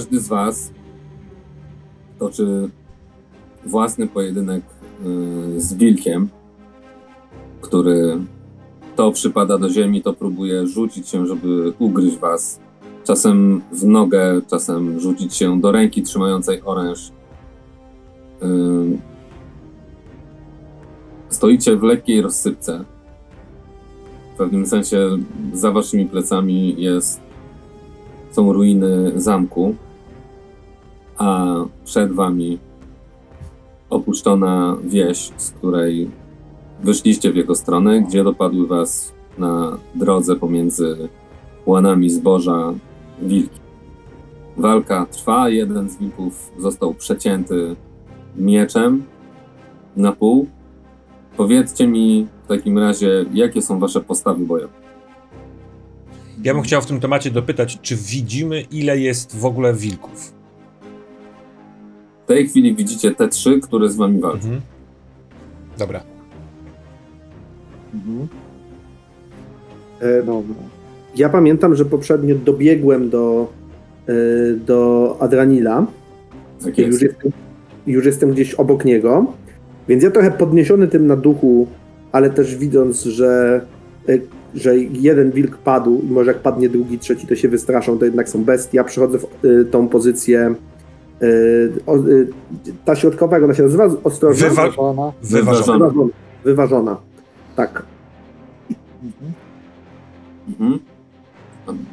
każdy z Was toczy własny pojedynek y, z wilkiem, który to przypada do ziemi, to próbuje rzucić się, żeby ugryźć Was. Czasem w nogę, czasem rzucić się do ręki trzymającej oręż. Y, stoicie w lekkiej rozsypce. W pewnym sensie za waszymi plecami jest, są ruiny zamku, a przed wami opuszczona wieś, z której wyszliście w jego stronę, gdzie dopadły was na drodze pomiędzy łanami zboża wilki. Walka trwa, jeden z wilków został przecięty mieczem na pół. Powiedzcie mi w takim razie, jakie są wasze postawy bojowe? Ja bym chciał w tym temacie dopytać, czy widzimy, ile jest w ogóle wilków? W tej chwili widzicie te trzy, które z wami walczą. Mhm. Dobra. Mhm. E, dobra. Ja pamiętam, że poprzednio dobiegłem do, e, do Adranila. Tak jest. Już jestem, już jestem gdzieś obok niego. Więc ja trochę podniesiony tym na duchu, ale też widząc, że, e, że jeden wilk padł i może jak padnie drugi, trzeci, to się wystraszą, to jednak są bestie. Ja przychodzę w e, tą pozycję e, ta środkowa, jak ona się nazywa? Ostrożna? Wyważona. Wyważona. Wyważona. Wyważona. Tak. Mhm. Mhm.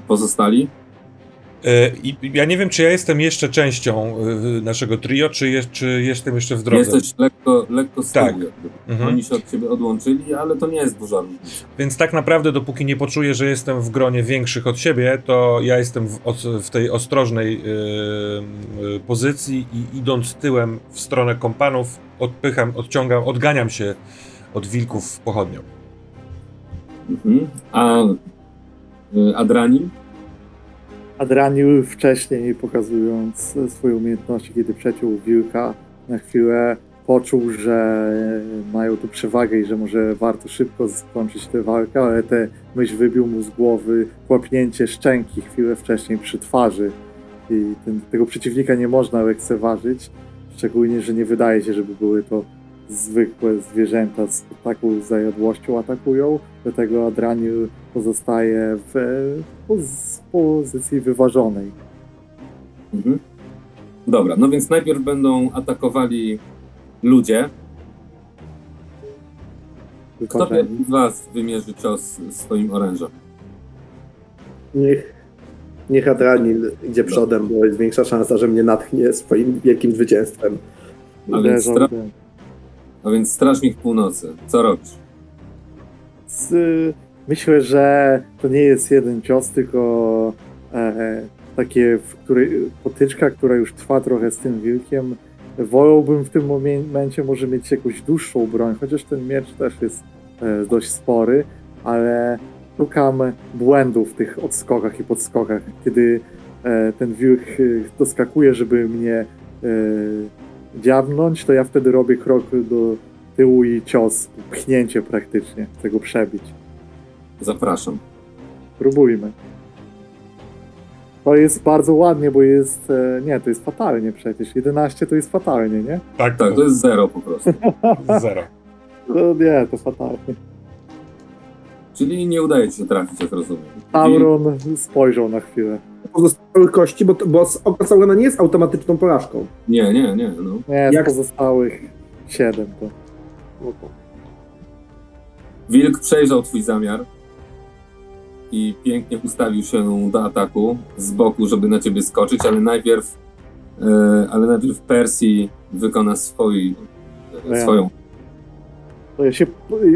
Pozostali? E, I ja nie wiem, czy ja jestem jeszcze częścią e, naszego trio, czy, je, czy jestem jeszcze w drodze. Jesteś lekko, lekko z tak. Mhm. Oni się od ciebie odłączyli, ale to nie jest duża różnica. Więc tak naprawdę, dopóki nie poczuję, że jestem w gronie większych od siebie, to ja jestem w, w tej ostrożnej yy, pozycji i idąc tyłem w stronę kompanów, odpycham, odciągam, odganiam się od wilków pochodnią. Mhm. A Adrani? Adranił wcześniej, pokazując swoje umiejętności, kiedy przeciął wilka, na chwilę poczuł, że mają tu przewagę i że może warto szybko skończyć tę walkę, ale te myśl wybił mu z głowy kłapnięcie szczęki chwilę wcześniej przy twarzy. I ten, tego przeciwnika nie można lekceważyć, szczególnie, że nie wydaje się, żeby były to zwykłe zwierzęta z taką zajadłością atakują, dlatego Adraniel pozostaje w poz pozycji wyważonej. Mhm. Dobra, no więc najpierw będą atakowali ludzie. Kto z was wymierzy cios swoim orężem? Niech, niech Adranil idzie przodem, bo jest większa szansa, że mnie natchnie swoim wielkim zwycięstwem. A więc, stra a więc Strażnik Północy, co robisz? Z, myślę, że to nie jest jeden cios, tylko e, takie w której, potyczka, która już trwa trochę z tym wilkiem. Wolałbym w tym momencie może mieć jakąś dłuższą broń, chociaż ten miecz też jest e, dość spory, ale szukam błędów w tych odskokach i podskokach, kiedy e, ten wilk e, doskakuje, żeby mnie e, dziabnąć, to ja wtedy robię krok do tyłu i cios, pchnięcie praktycznie, tego przebić. Zapraszam. Próbujmy. To jest bardzo ładnie, bo jest. E, nie, to jest fatalnie przecież. 11 to jest fatalnie, nie? Tak, tak, to jest zero po prostu. zero. No nie, to fatalnie. Czyli nie udaje ci się trafić, jak rozumiem. Sauron spojrzał na chwilę. Pozostałych kości, bo, bo oka Saurona nie jest automatyczną porażką. Nie, nie, nie. No. Nie, z jak... pozostałych 7 to. Wilk przejrzał twój zamiar i pięknie ustawił się do ataku z boku, żeby na ciebie skoczyć, ale najpierw e, ale najpierw Persji wykona swój, e, swoją. To ja się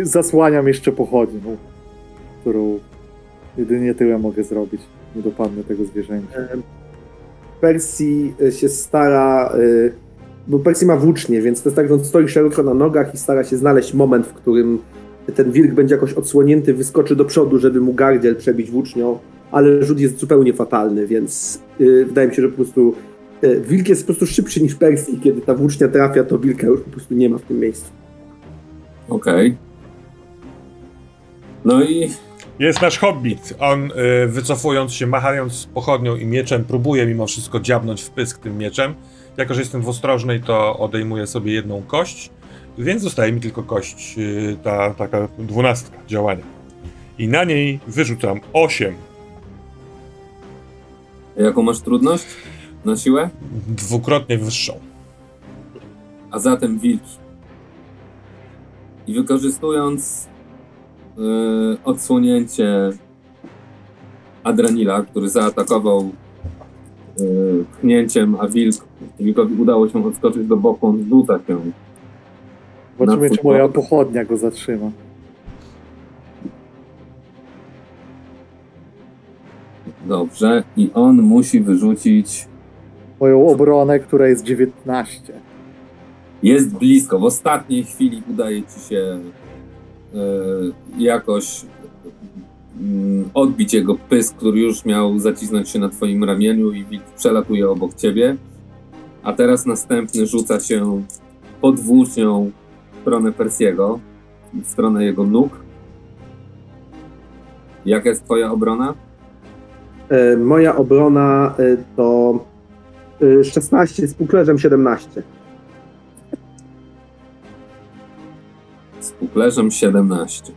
zasłaniam jeszcze pochodnią, którą jedynie tyłem mogę zrobić. Nie dopadnę tego zwierzęcia. Persji się stara, e, bo Persji ma włócznie, więc to jest tak, że on stoi szeroko na nogach i stara się znaleźć moment, w którym ten wilk będzie jakoś odsłonięty, wyskoczy do przodu, żeby mu gardziel przebić włócznią, ale rzut jest zupełnie fatalny, więc yy, wydaje mi się, że po prostu yy, wilk jest po prostu szybszy niż Persji i kiedy ta włócznia trafia, to wilka już po prostu nie ma w tym miejscu. Okej. Okay. No i Jest nasz hobbit. On y, wycofując się, machając pochodnią i mieczem, próbuje mimo wszystko dziabnąć w pysk tym mieczem. Jako, że jestem w ostrożnej, to odejmuję sobie jedną kość, więc zostaje mi tylko kość, y, ta taka dwunastka działania. I na niej wyrzucam 8. Jaką masz trudność na siłę? Dwukrotnie wyższą. A zatem wilki. I wykorzystując yy, odsłonięcie Adranila, który zaatakował yy, pchnięciem, a wilk, wilkowi udało się odskoczyć do boku, on rzuca się. Zobaczymy, czy moja pochodnia go zatrzyma. Dobrze. I on musi wyrzucić. Moją obronę, która jest 19. Jest blisko. W ostatniej chwili udaje ci się yy, jakoś mm, odbić jego pysk, który już miał zacisnąć się na twoim ramieniu i przelatuje obok ciebie. A teraz następny rzuca się pod włócznią stronę Persiego, w stronę jego nóg. Jaka jest twoja obrona? E, moja obrona e, to e, 16 z puklerzem 17. Z puklerzem 17.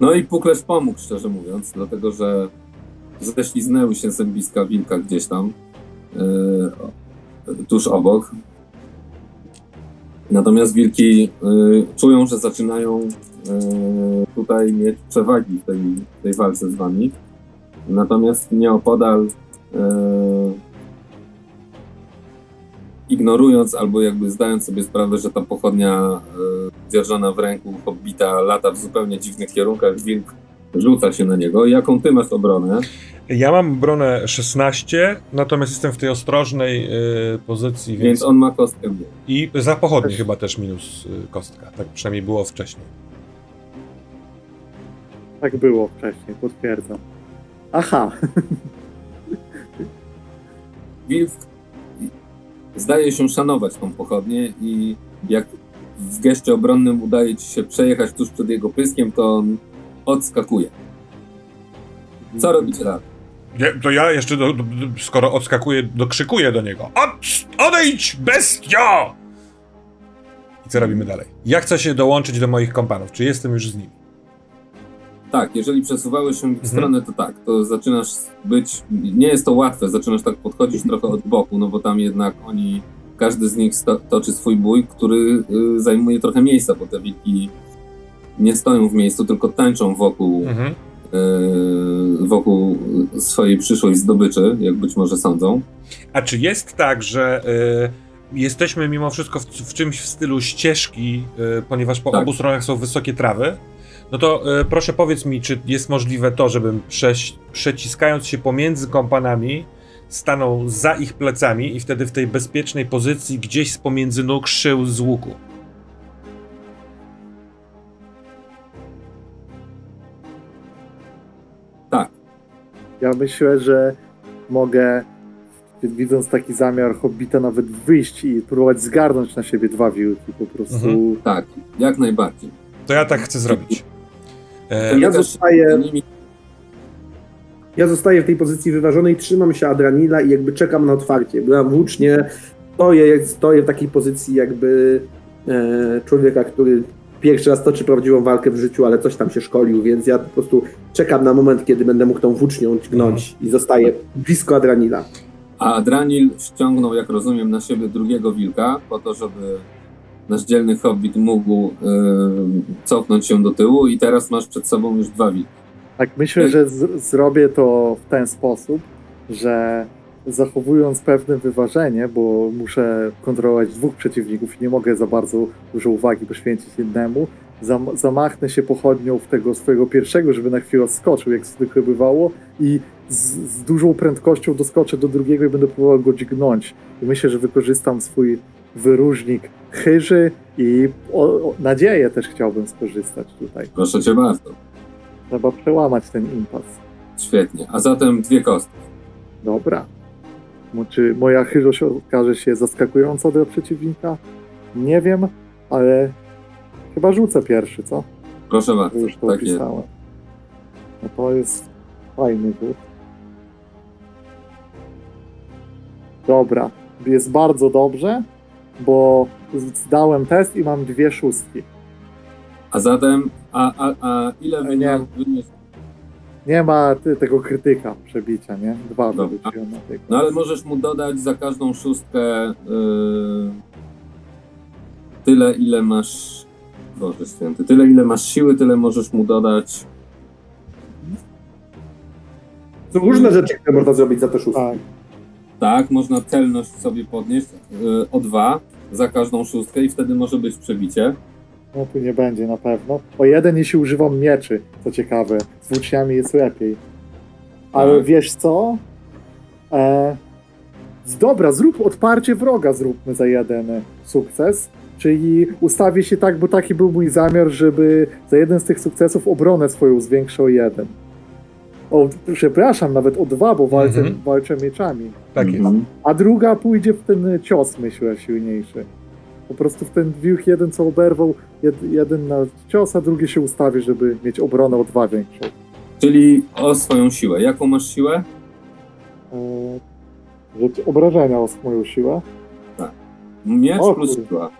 No i puklerz pomógł, szczerze mówiąc, dlatego że ześliznęły się zębiska wilka gdzieś tam, yy, tuż obok. Natomiast wilki yy, czują, że zaczynają yy, tutaj mieć przewagi w tej, tej walce z wami. Natomiast nieopodal yy, ignorując albo jakby zdając sobie sprawę, że ta pochodnia y, dzierżona w ręku hobbita lata w zupełnie dziwnych kierunkach, wilk rzuca się na niego. Jaką ty masz obronę? Ja mam obronę 16, natomiast jestem w tej ostrożnej y, pozycji, więc... Więc on ma kostkę. I za pochodnie chyba też minus y, kostka. Tak przynajmniej było wcześniej. Tak było wcześniej, potwierdzam. Aha, Wilk zdaje się szanować tą pochodnię i jak w geście obronnym udaje ci się przejechać tuż przed jego pyskiem, to on odskakuje. Co robicie dalej? Nie, to ja jeszcze, do, do, skoro odskakuję, dokrzykuję do niego. Od, odejdź, bestio! I co robimy dalej? Ja chcę się dołączyć do moich kompanów. Czy jestem już z nimi? Tak, jeżeli przesuwałeś się w ich stronę, to tak, to zaczynasz być, nie jest to łatwe, zaczynasz tak podchodzić trochę od boku, no bo tam jednak oni, każdy z nich sto, toczy swój bój, który y, zajmuje trochę miejsca, bo te wilki nie stoją w miejscu, tylko tańczą wokół, Mhm. y, wokół swojej przyszłej zdobyczy, jak być może sądzą. A czy jest tak, że y, jesteśmy mimo wszystko w, w czymś w stylu ścieżki, y, ponieważ po Tak. obu stronach są wysokie trawy? No to proszę powiedz mi, czy jest możliwe to, żebym prześ, przeciskając się pomiędzy kompanami stanął za ich plecami i wtedy w tej bezpiecznej pozycji gdzieś z pomiędzy nóg szył z łuku? Ja myślę, że mogę, widząc taki zamiar Hobbita, nawet wyjść i próbować zgarnąć na siebie dwa wilki po prostu. Mhm. tak, jak najbardziej. To ja tak chcę zrobić. E, Ja zostaję- Ja zostaję w tej pozycji wyważonej, trzymam się Adranila i jakby czekam na otwarcie. Byłam włócznie, stoję, stoję w takiej pozycji jakby e, człowieka, który pierwszy raz toczy prawdziwą walkę w życiu, ale coś tam się szkolił, więc ja po prostu czekam na moment, kiedy będę mógł tą włócznią dźgnąć i zostaję blisko Adranila. A Adranil ściągnął, jak rozumiem, na siebie drugiego wilka, po to, żeby nasz dzielny hobbit mógł y, cofnąć się do tyłu i teraz masz przed sobą już dwa wilki. Tak, myślę, że z- zrobię to w ten sposób, że zachowując pewne wyważenie, bo muszę kontrolować dwóch przeciwników i nie mogę za bardzo dużo uwagi poświęcić jednemu, zam zamachnę się pochodnią w tego swojego pierwszego, żeby na chwilę odskoczył, jak zwykle bywało, i z, z dużą prędkością doskoczę do drugiego i będę próbował go dźgnąć. I myślę, że wykorzystam swój wyróżnik chyży i o, o, nadzieję też chciałbym skorzystać tutaj. Proszę cię bardzo. Trzeba przełamać ten impas. Świetnie. A zatem dwie kostki. Dobra. Czy moja chyżość okaże się zaskakująca dla przeciwnika? Nie wiem, ale chyba rzucę pierwszy, co? Proszę bardzo. Już to Tak jest. opisałem. No to jest fajny rzut. Dobra, jest bardzo dobrze, bo zdałem test i mam dwie szóstki. A zatem, a, a, a ile wyniósł? Nie ma ty, tego krytyka przebicia, nie? Dwa Dobra. wyrzuciłem na tego. No ale możesz mu dodać za każdą szóstkę yy, tyle, ile masz. Boże święty, tyle, ile masz siły, tyle możesz mu dodać. Są różne rzeczy, które można zrobić za te szóstki. Tak, Tak, można celność sobie podnieść yy, o dwa za każdą szóstkę i wtedy może być przebicie. No tu nie będzie na pewno. O jeden, jeśli używam mieczy, co ciekawe. Z włóczniami jest lepiej. Ale Tak. wiesz co? E, dobra, zrób odparcie wroga, zróbmy za jeden sukces. Czyli ustawię się tak, bo taki był mój zamiar, żeby za jeden z tych sukcesów obronę swoją zwiększył o jeden. O, przepraszam, nawet o dwa, bo walczę, Mhm. walczę mieczami. Tak jest. Mhm. A druga pójdzie w ten cios, myślę, silniejszy. Po prostu w ten wilk jeden, co oberwał, jed, jeden na cios, a drugi się ustawi, żeby mieć obronę o dwa większą. Czyli o swoją siłę. Jaką masz siłę? Eee, obrażenia o moją siłę. Miecz O plus kurde. siła.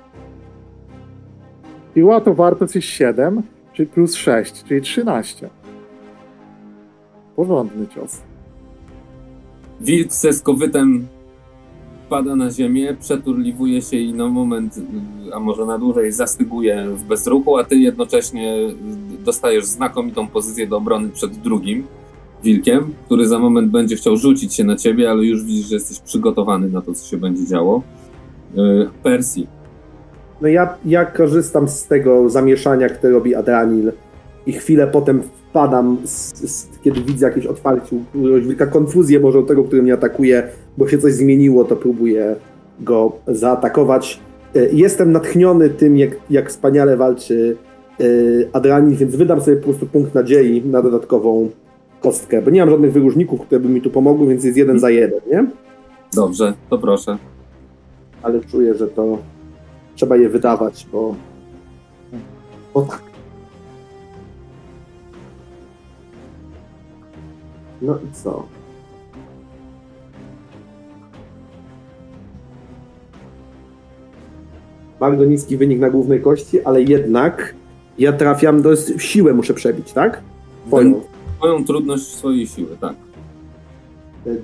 Siła to wartość jest 7, czyli plus 6, czyli 13. Porządny cios. Wilk ze skowytem pada na ziemię, przeturliwuje się i na moment, a może na dłużej, zastyguje w bezruchu, a ty jednocześnie dostajesz znakomitą pozycję do obrony przed drugim wilkiem, który za moment będzie chciał rzucić się na ciebie, ale już widzisz, że jesteś przygotowany na to, co się będzie działo. Y, Persji. No ja, ja korzystam z tego zamieszania, które robi Adranil i chwilę potem wpadam, z, z, kiedy widzę jakieś otwarcie, wielka konfuzję może u tego, który mnie atakuje, bo się coś zmieniło, to próbuję go zaatakować. E, Jestem natchniony tym, jak, jak wspaniale walczy e, Adranil, więc wydam sobie po prostu punkt nadziei na dodatkową kostkę, bo nie mam żadnych wyróżników, które by mi tu pomogły, więc jest jeden za jeden, nie? Dobrze, to proszę. ale czuję, że to trzeba je wydawać, bo. O tak. No i co? Bardzo niski wynik na głównej kości, ale jednak ja trafiam do siłę muszę przebić, tak? Twoją. Twoją trudność swojej siły, tak.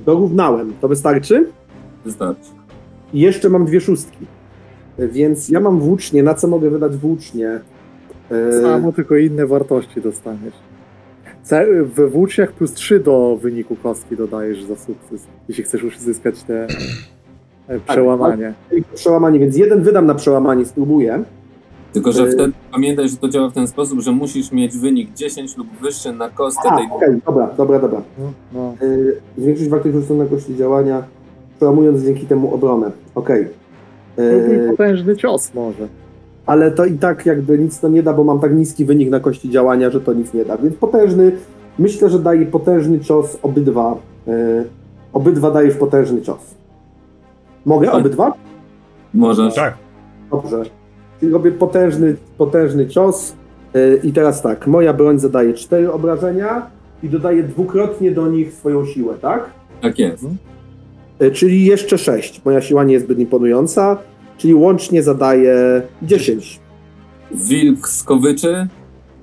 Dorównałem. To wystarczy? Wystarczy. I jeszcze mam dwie szóstki. Więc ja mam włócznie. Na co mogę wydać włócznie? E, Samo tylko inne wartości dostaniesz. We włóczniach plus 3 do wyniku kostki dodajesz za sukces, jeśli chcesz już zyskać te e, przełamanie. Przełamanie, więc jeden wydam na przełamanie, spróbuję. Tylko, że Y- wtedy pamiętaj, że to działa w ten sposób, że musisz mieć wynik 10 lub wyższy na kostce A, tej okej, dobra, dobra, dobra. No, no. Yy, zwiększyć wartość rzuconej na kości działania, przełamując dzięki temu obronę. Okej. Był potężny cios może. Ale to i tak jakby nic to nie da, bo mam tak niski wynik na kości działania, że to nic nie da. Więc potężny, myślę, że daje potężny cios obydwa. Yy, obydwa dajesz potężny cios. Mogę Tak. obydwa? możesz. Tak. Dobrze. Czyli robię potężny, potężny cios. Yy, I teraz tak, moja broń zadaje 4 obrażenia i dodaję dwukrotnie do nich swoją siłę, tak? Tak jest. Yy, czyli jeszcze 6. Moja siła nie jest zbyt imponująca, czyli łącznie zadaje 10. Wilk skowyczy,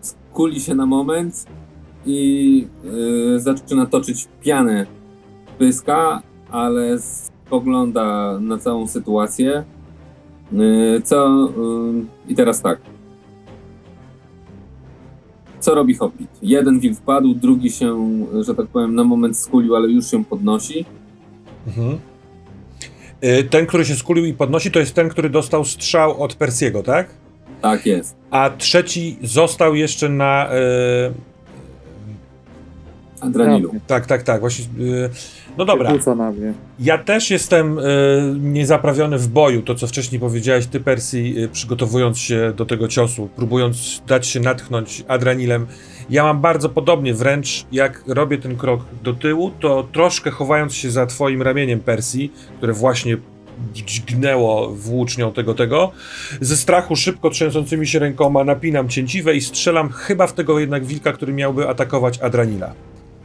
skuli się na moment i y, zaczyna toczyć pianę pyska, ale spogląda na całą sytuację. Y, co. Y, I teraz tak. Co robi Hobbit? Jeden wilk wpadł, drugi się, że tak powiem, na moment skulił, ale już się podnosi. Mhm. Y, Ten, który się skulił i podnosi, to jest ten, który dostał strzał od Persiego, tak? Tak jest. A trzeci został jeszcze na. y, Adranilu. tak, tak, tak. Właśnie. y, no dobra. Rzuca na mnie. Ja też jestem y, niezaprawiony w boju, to co wcześniej powiedziałeś ty, Persji, y, przygotowując się do tego ciosu, próbując dać się natchnąć adrenalem. Ja mam bardzo podobnie, wręcz jak robię ten krok do tyłu, to troszkę chowając się za twoim ramieniem Persji, które właśnie dźgnęło włócznią tego tego. Ze strachu szybko trzęsącymi się rękoma napinam cięciwe i strzelam chyba w tego jednak wilka, który miałby atakować Adranila.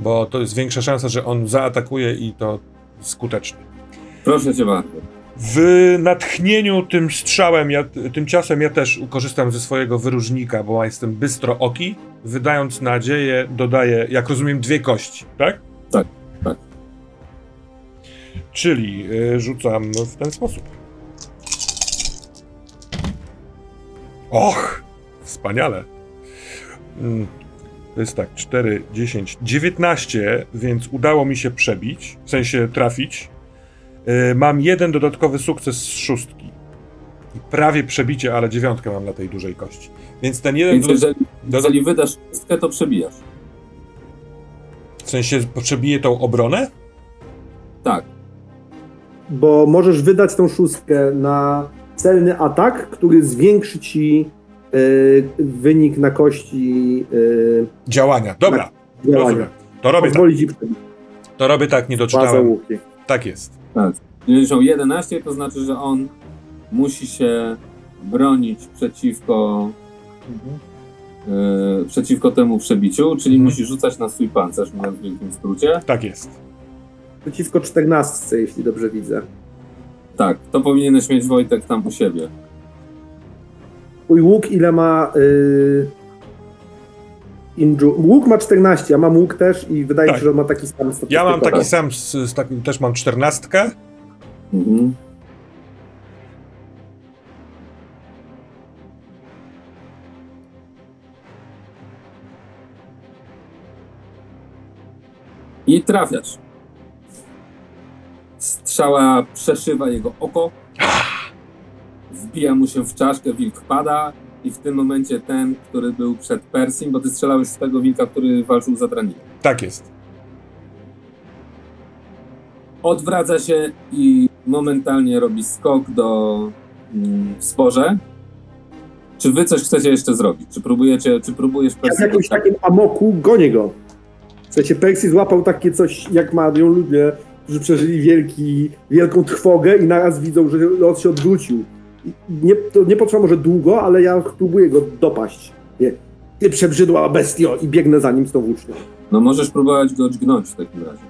Bo to jest większa szansa, że on zaatakuje i to skutecznie. Proszę cię bardzo. W natchnieniu tym strzałem, ja, tym ciosem ja też korzystam ze swojego wyróżnika, bo jestem bystro oki. Wydając nadzieję, dodaję, jak rozumiem, dwie kości, tak? Tak, tak. Czyli y, rzucam w ten sposób. Och, wspaniale. Mm, To jest tak, 4, 10, 19, więc udało mi się przebić, w sensie trafić. Y, Mam jeden dodatkowy sukces z szóstki. Prawie przebicie, ale dziewiątkę mam na tej dużej kości. Więc ten jeden. Więc do- jeżeli, do- jeżeli wydasz wszystkie, to przebijasz. W sensie przebije tą obronę? Tak. Bo możesz wydać tą szóstkę na celny atak, który zwiększy ci wynik na kości y, Działania. Dobra, działania. rozumiem. To robię tak. Pozwoli ci przebić. To robię tak, nie doczytałem. Tak jest. Jeżeli są 11, to znaczy, że on musi się bronić przeciwko, Mhm. przeciwko temu przebiciu, czyli Mhm. musi rzucać na swój pancerz, mówiąc w wielkim skrócie. Tak jest. Przeciwko czternastce, jeśli dobrze widzę. Tak, to powinieneś mieć Wojtek tam u siebie. Mój łuk ile ma... Y, inju... Łuk ma 14, ja mam łuk też i wydaje mi Tak. się, że on ma taki sam statystyk. Ja mam taki Tak. sam, z, z takim, też mam czternastkę. Mhm. I trafiasz. Strzała przeszywa jego oko. Wbija mu się w czaszkę, wilk pada i w tym momencie ten, który był przed Persim, bo ty strzelałeś z tego wilka, który walczył za Dranilem. Tak jest. odwraca się i momentalnie robi skok do mm, sporze. Czy wy coś chcecie jeszcze zrobić? Czy próbujecie, czy próbujesz Ja w jakimś takim amoku gonię go. W sensie Percy złapał takie coś, jak mają ludzie, którzy przeżyli wielki, wielką trwogę i naraz widzą, że los się odwrócił. Nie, to nie potrwa może długo, ale ja próbuję go dopaść. Nie. Ty przebrzydła bestio i biegnę za nim z tą włócznią. No możesz próbować go dźgnąć w takim razie.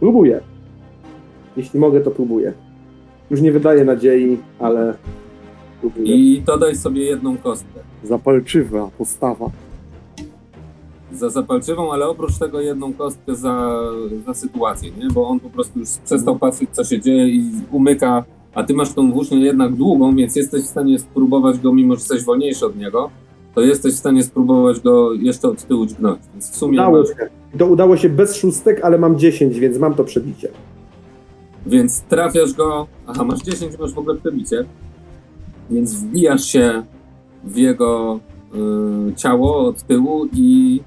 Próbuję. Jeśli mogę, to próbuję. Już nie wydaje nadziei, ale próbuję. I dodaj sobie jedną kostkę Zapalczywa postawa. za zapalczywą, ale oprócz tego jedną kostkę za, za sytuację, nie? Bo on po prostu już przestał patrzeć, co się dzieje i umyka, a ty masz tą włócznię jednak długą, więc jesteś w stanie spróbować go, mimo że jesteś wolniejszy od niego, to jesteś w stanie spróbować go jeszcze od tyłu dźgnąć. Więc w sumie Udało masz, się. To udało się bez szóstek, ale mam 10, więc mam to przebicie. Więc trafiasz go. Aha, masz 10, masz w ogóle przebicie. Więc wbijasz się w jego y, ciało od tyłu i,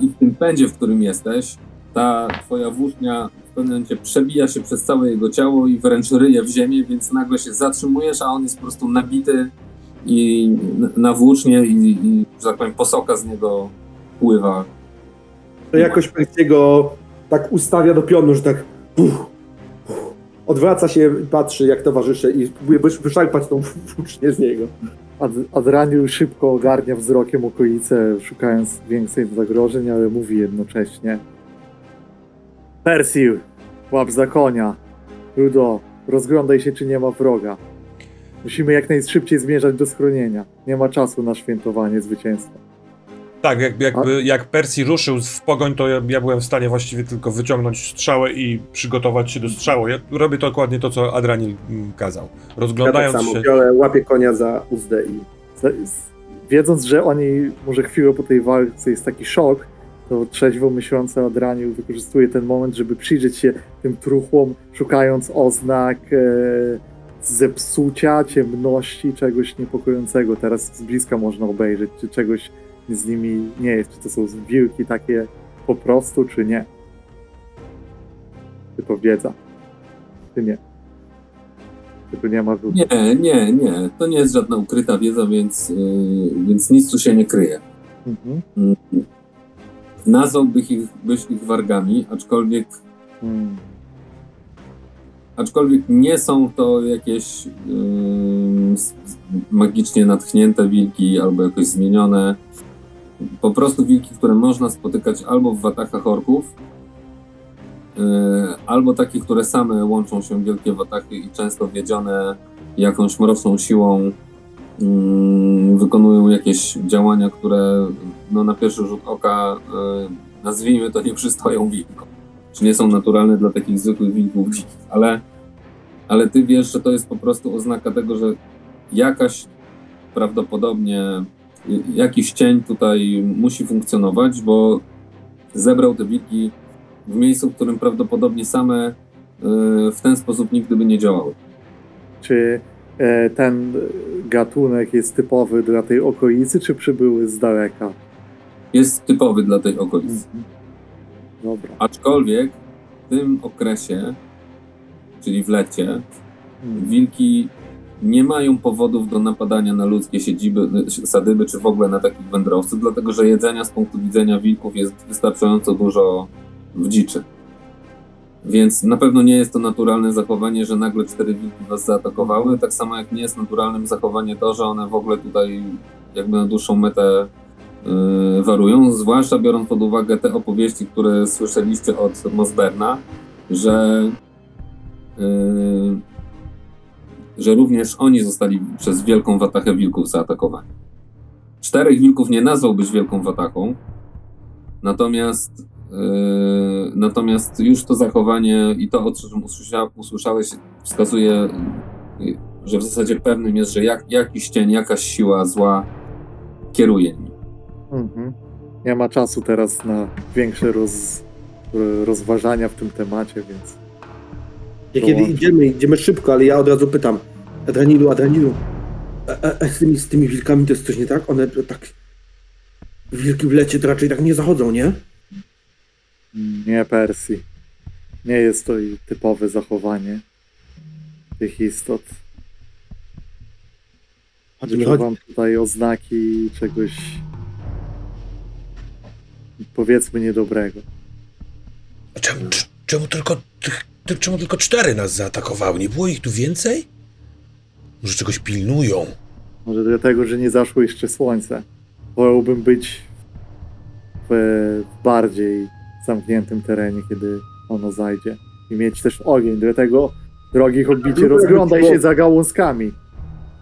i w tym pędzie, w którym jesteś, ta twoja włócznia pewnym momencie przebija się przez całe jego ciało i wręcz ryje w ziemię, więc nagle się zatrzymujesz, a on jest po prostu nabity i na włócznie i, i że tak powiem, posoka z niego pływa. To jakoś Percy'ego tak ustawia do pionu, że tak uff, uff, odwraca się, patrzy jak towarzysze i próbuje wysz- wyszarpać tą włócznię z niego. Ad, Adraniu szybko ogarnia wzrokiem okolice, szukając większych zagrożeń, ale mówi jednocześnie. Persil, łap za konia. Rudo, rozglądaj się, czy nie ma wroga. Musimy jak najszybciej zmierzać do schronienia. Nie ma czasu na świętowanie zwycięstwa. Tak, jakby, jakby jak Percy ruszył w pogoń, to ja, ja byłem w stanie właściwie tylko wyciągnąć strzałę i przygotować się do strzału. Ja robię to dokładnie to, co Adranil kazał. Ja tak Rozglądając samo się. biorę, łapię konia za uzdę i Wiedząc, że oni może chwilę po tej walce jest taki szok, to trzeźwo myślący Adraniu wykorzystuje ten moment, żeby przyjrzeć się tym truchłom, szukając oznak e, zepsucia, ciemności, czegoś niepokojącego. Teraz z bliska można obejrzeć, czy czegoś z nimi nie jest, czy to są wilki takie po prostu, czy nie. Czy to wiedza, czy nie. Czy tu nie ma rzutów. Nie, nie, nie. To nie jest żadna ukryta wiedza, więc, yy, więc nic tu się nie kryje. Mhm. Mm. Nazwałbyś ich, byś ich wargami, aczkolwiek Mm. aczkolwiek nie są to jakieś yy, magicznie natchnięte wilki albo jakoś zmienione. Po prostu wilki, które można spotykać albo w watakach orków, yy, albo takie, które same łączą się w wielkie watachy i często wiedzione jakąś mroczną siłą wykonują jakieś działania, które no, na pierwszy rzut oka, yy, nazwijmy to, nie przystoją wilkom czy nie są naturalne dla takich zwykłych wilków dzikich, ale, ale ty wiesz, że to jest po prostu oznaka tego, że jakaś prawdopodobnie jakiś cień tutaj musi funkcjonować, bo zebrał te wilki w miejscu, w którym prawdopodobnie same e, w ten sposób nigdy by nie działały. Czy e, ten gatunek jest typowy dla tej okolicy, czy przybyły z daleka? Jest typowy dla tej okolicy. Mhm. Dobra. Aczkolwiek w tym okresie, czyli w lecie, hmm. wilki nie mają powodów do napadania na ludzkie siedziby, sadyby, czy w ogóle na takich wędrowców, dlatego że jedzenia z punktu widzenia wilków jest wystarczająco dużo w dziczy. Więc na pewno nie jest to naturalne zachowanie, że nagle cztery wilki was zaatakowały, tak samo jak nie jest naturalnym zachowanie to, że one w ogóle tutaj jakby na dłuższą metę Y, warują, zwłaszcza biorąc pod uwagę te opowieści, które słyszeliście od Mosberna, że, yy, że również oni zostali przez wielką watachę wilków zaatakowani. Czterech wilków nie nazwałbyś wielką watachą, natomiast yy, natomiast już to zachowanie i to, o czym usłysza, usłyszałeś, wskazuje, że w zasadzie pewnym jest, że jak, jakiś cień, jakaś siła zła kieruje nimi. Mhm. Nie ma czasu teraz na większe roz, rozważania w tym temacie, więc. Ja kiedy idziemy, idziemy szybko, ale ja od razu pytam. Adranilu, Adranilu, a, a, a z, tymi, z tymi wilkami to jest coś nie tak? One tak. Wilki w lecie to raczej tak nie zachodzą, nie? Nie, Persji. Nie jest to typowe zachowanie tych istot. Wyczuwam tutaj oznaki czegoś powiedzmy niedobrego. A czemu, czemu, tylko, czemu tylko cztery nas zaatakowały? Nie było ich tu więcej? Może czegoś pilnują? Może dlatego, że nie zaszło jeszcze słońce. Wolałbym być w bardziej zamkniętym terenie, kiedy ono zajdzie. I mieć też ogień. Dlatego, drogi hobbicie, rozglądaj się za gałązkami.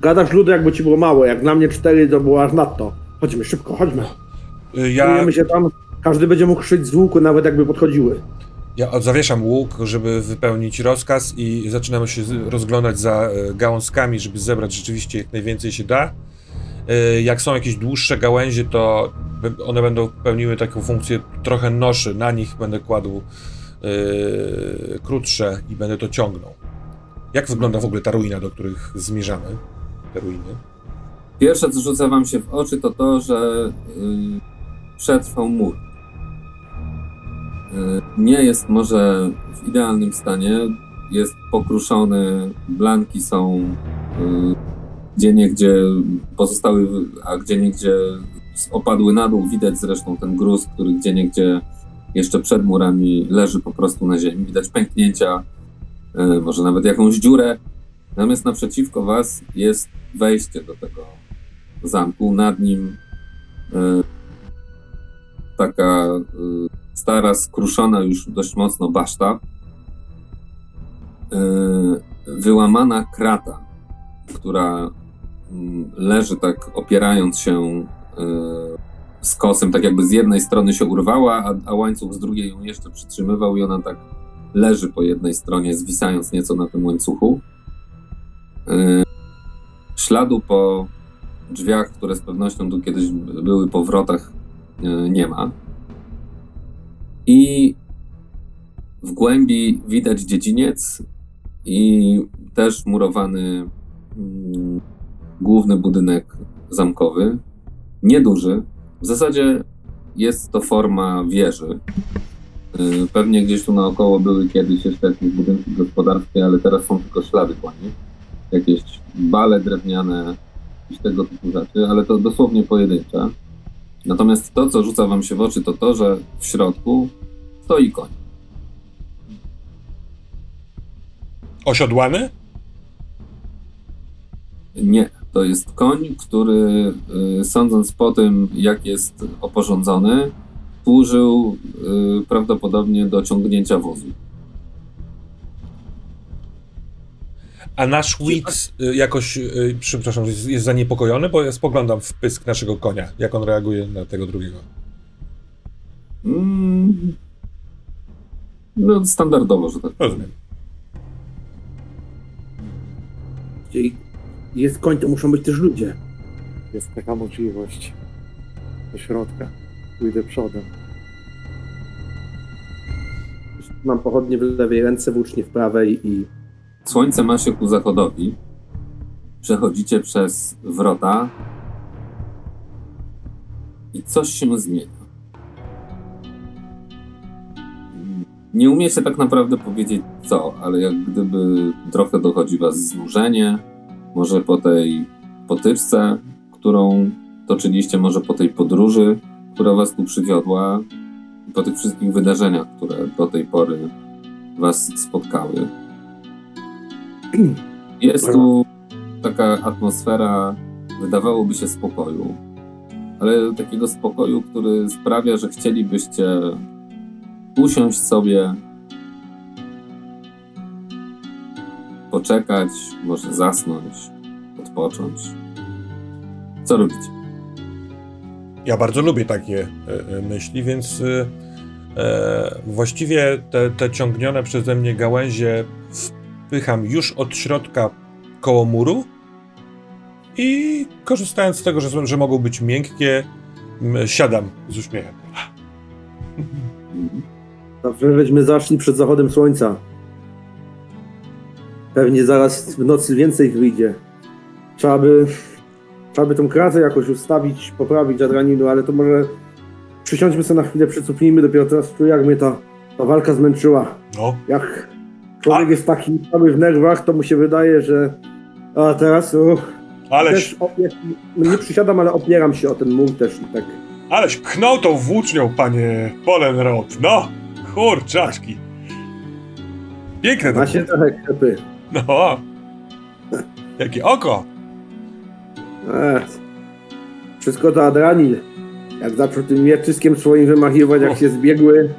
Gadasz ludy, jakby ci było mało. Jak na mnie cztery, to było aż nadto. Chodźmy, szybko, chodźmy. Ja... się tam, każdy będzie mógł szyć z łuku, nawet jakby podchodziły. Ja zawieszam łuk, żeby wypełnić rozkaz i zaczynamy się rozglądać za e, gałązkami, żeby zebrać rzeczywiście jak najwięcej się da. E, jak są jakieś dłuższe gałęzie, to one będą pełniły taką funkcję trochę noszy. Na nich będę kładł yy, krótsze i będę to ciągnął. Jak wygląda w ogóle ta ruina, do których zmierzamy? Te ruiny? Pierwsze, co rzuca wam się w oczy, to to, że yy, przetrwał mur. Nie jest może w idealnym stanie, jest pokruszony, blanki są gdzie niegdzie pozostały, a gdzie niegdzie opadły na dół. Widać zresztą ten gruz, który gdzie niegdzie jeszcze przed murami leży po prostu na ziemi. Widać pęknięcia, yy, może nawet jakąś dziurę. Natomiast naprzeciwko was jest wejście do tego zamku. Nad nim taka y, stara, skruszona już dość mocno baszta, wyłamana krata, która leży tak opierając się y, z kosem, tak jakby z jednej strony się urwała, a, a łańcuch z drugiej ją jeszcze przytrzymywał i ona tak leży po jednej stronie, zwisając nieco na tym łańcuchu. Śladu po drzwiach, które z pewnością tu kiedyś były po wrotach, E, nie ma. I w głębi widać dziedziniec i też murowany mm, główny budynek zamkowy. Nieduży. W zasadzie jest to forma wieży. E, pewnie gdzieś tu naokoło były kiedyś jeszcze jakieś budynki gospodarskie, ale teraz są tylko ślady po nich. Jakieś bale drewniane, i tego typu rzeczy, ale to dosłownie pojedyncze. Natomiast to, co rzuca wam się w oczy, to to, że w środku stoi koń. Osiodłany? Nie, to jest koń, który y, sądząc po tym, jak jest oporządzony, służył y, prawdopodobnie do ciągnięcia wozu. A nasz Wix y, jakoś, przepraszam, jest, zaniepokojony, bo ja spoglądam w pysk naszego konia, jak on reaguje na tego drugiego. Mm, no, standardowo, że tak. Rozumiem. Jest koń, to muszą być też ludzie. Jest taka możliwość. Do środka. Pójdę przodem. Mam pochodnie w lewej ręce, włócznie w prawej i Słońce ma się ku zachodowi. Przechodzicie przez wrota i coś się zmienia. Nie umiecie tak naprawdę powiedzieć co, ale jak gdyby trochę dochodzi was znużenie, może po tej potyczce, którą toczyliście, może po tej podróży, która was tu przywiodła, po tych wszystkich wydarzeniach, które do tej pory was spotkały. Jest tu taka atmosfera, wydawałoby się spokoju, ale takiego spokoju, który sprawia, że chcielibyście usiąść sobie, poczekać, może zasnąć, odpocząć. Co robicie? Ja bardzo lubię takie e, e, myśli, więc e, właściwie te, te ciągnione przeze mnie gałęzie wpycham już od środka koło muru i korzystając z tego, że, że mogą być miękkie, siadam z uśmiechem. Dobrze, żeśmy zaszli przed zachodem słońca. Pewnie zaraz w nocy więcej ich wyjdzie. Trzeba by, trzeba by tą kratę jakoś ustawić, poprawić Adraninu, ale to może przysiądźmy sobie na chwilę, przycupnijmy dopiero teraz jak mnie ta, ta walka zmęczyła. No, Jak człowiek jest taki cały w nerwach, to mu się wydaje, że a teraz uch, aleś, op- nie przysiadam, ale opieram się o ten mur też i tak. aleś pchnął tą włócznią, panie Polenrod. No, kurczaczki. Piękne to Ma się trochę klepy. No, jakie oko. Ech. Wszystko to Adranil. Jak zaczął tym mieczyskiem swoim wymachiwać, jak się zbiegły,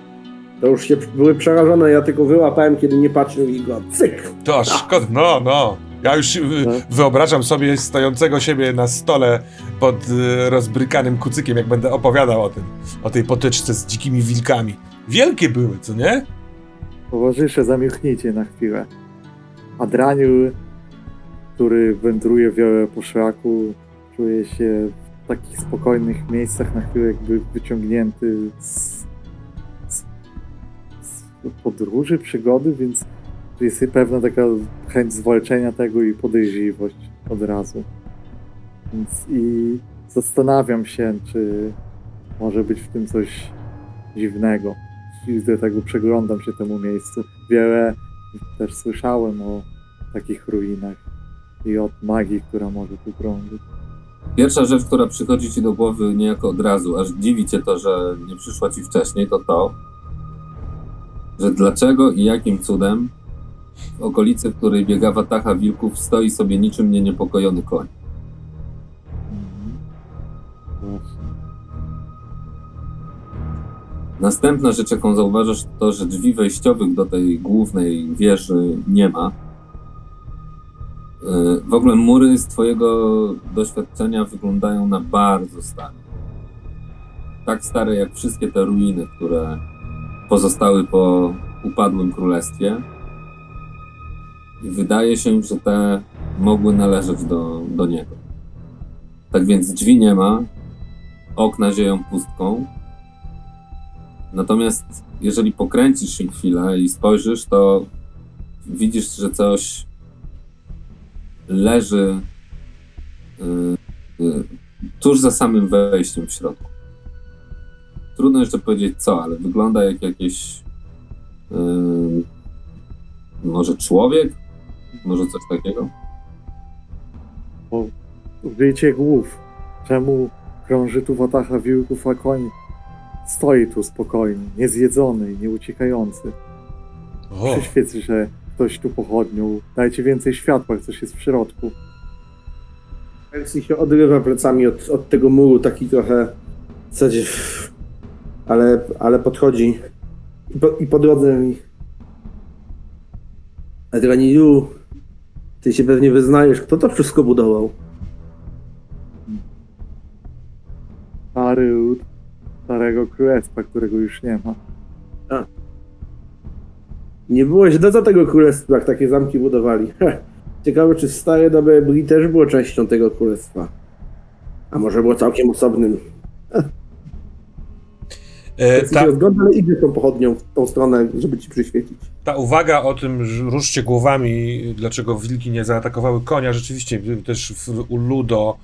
to już się były przerażone. Ja tylko wyłapałem, kiedy nie patrzył i go cyk. To szkoda, no, no. Ja już y, wyobrażam sobie stojącego siebie na stole pod y, rozbrykanym kucykiem, jak będę opowiadał o tym, o tej potyczce z dzikimi wilkami. Wielkie były, co nie? Towarzysze, zamilknijcie na chwilę. Adraniul, który wędruje po szlaku, czuje się w takich spokojnych miejscach na chwilę jakby wyciągnięty z, z, z podróży, przygody, więc jest pewna taka chęć zwalczenia tego i podejrzliwość od razu. Więc i zastanawiam się, czy może być w tym coś dziwnego i do tego przeglądam się temu miejscu. Wiele też słyszałem o takich ruinach i od magii, która może tu krążyć. Pierwsza rzecz, która przychodzi ci do głowy niejako od razu, aż dziwi cię to, że nie przyszła ci wcześniej, to to, że dlaczego i jakim cudem w okolicy, w której biega watacha wilków, stoi sobie niczym nie niepokojony koń. Następna rzecz, jaką zauważasz, to że drzwi wejściowych do tej głównej wieży nie ma. Yy, W ogóle mury z twojego doświadczenia wyglądają na bardzo stare. Tak stare jak wszystkie te ruiny, które pozostały po upadłym królestwie. I wydaje się, że te mogły należeć do, do niego. Tak więc drzwi nie ma, okna zieją pustką, Natomiast jeżeli pokręcisz się chwilę i spojrzysz, to widzisz, że coś leży y, y, tuż za samym wejściem w środku. Trudno jeszcze powiedzieć co, ale wygląda jak jakieś y, może człowiek? Może coś takiego? Użyjcie głów. Czemu krąży tu watacha wilków, a koń stoi tu spokojnie, niezjedzony i nieuciekający? O, że ktoś tu pochodnią. Dajcie więcej światła, coś jest w środku. Percy się odrywa plecami od, od tego muru, taki trochę w zasadzie, ale, ale podchodzi i po, i po drodze mi Adranilu, ty się pewnie wyznajesz, kto to wszystko budował? Stary lud starego królestwa, którego już nie ma. Nie było źle za tego królestwa, jak takie zamki budowali. Ciekawe, czy stare dobre Bri też było częścią tego królestwa. A może było całkiem osobnym. E, ta, rozgląda, ale idzie tą pochodnią w tą stronę, żeby ci przyświecić. ta uwaga o tym, że ruszcie głowami, dlaczego wilki nie zaatakowały konia, rzeczywiście też w, u Ludo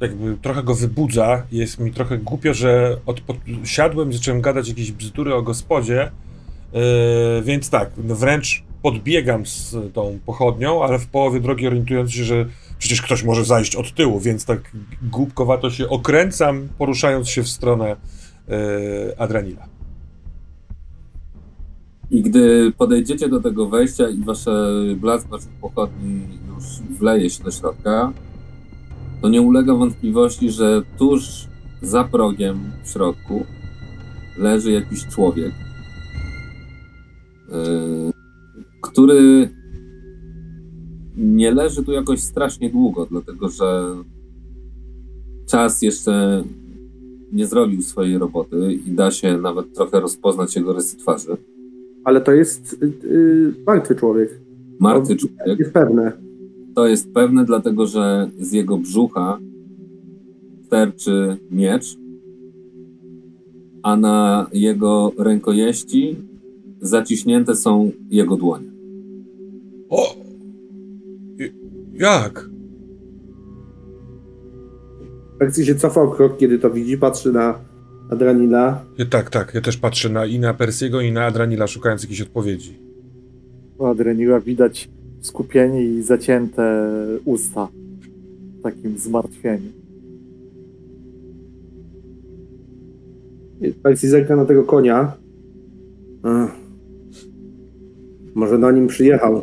jakby trochę go wybudza. Jest mi trochę głupio, że od, pod, siadłem i zacząłem gadać jakieś bzdury o gospodzie, e, więc tak, no wręcz podbiegam z tą pochodnią, ale w połowie drogi orientując się, że przecież ktoś może zajść od tyłu, więc tak głupkowato się okręcam, poruszając się w stronę e, Adranila. I gdy podejdziecie do tego wejścia i wasze blask waszych pochodni już wleje się do środka, to nie ulega wątpliwości, że tuż za progiem w środku leży jakiś człowiek, yy, który nie leży tu jakoś strasznie długo, dlatego że czas jeszcze nie zrobił swojej roboty i da się nawet trochę rozpoznać jego rysy twarzy. Ale to jest yy, martwy człowiek. Martwy człowiek. Jest pewne. To jest pewne, dlatego że z jego brzucha sterczy miecz, a na jego rękojeści zaciśnięte są jego dłonie. O! Jak? Percy się cofa o krok, kiedy to widzi, patrzy na Adranila. Ja, tak, tak. Ja też patrzę na, i na Persiego, i na Adranila, szukając jakiejś odpowiedzi. U Adreniła widać skupienie i zacięte usta w takim zmartwieniu. Percy zerka na tego konia. Ech. Może na nim przyjechał.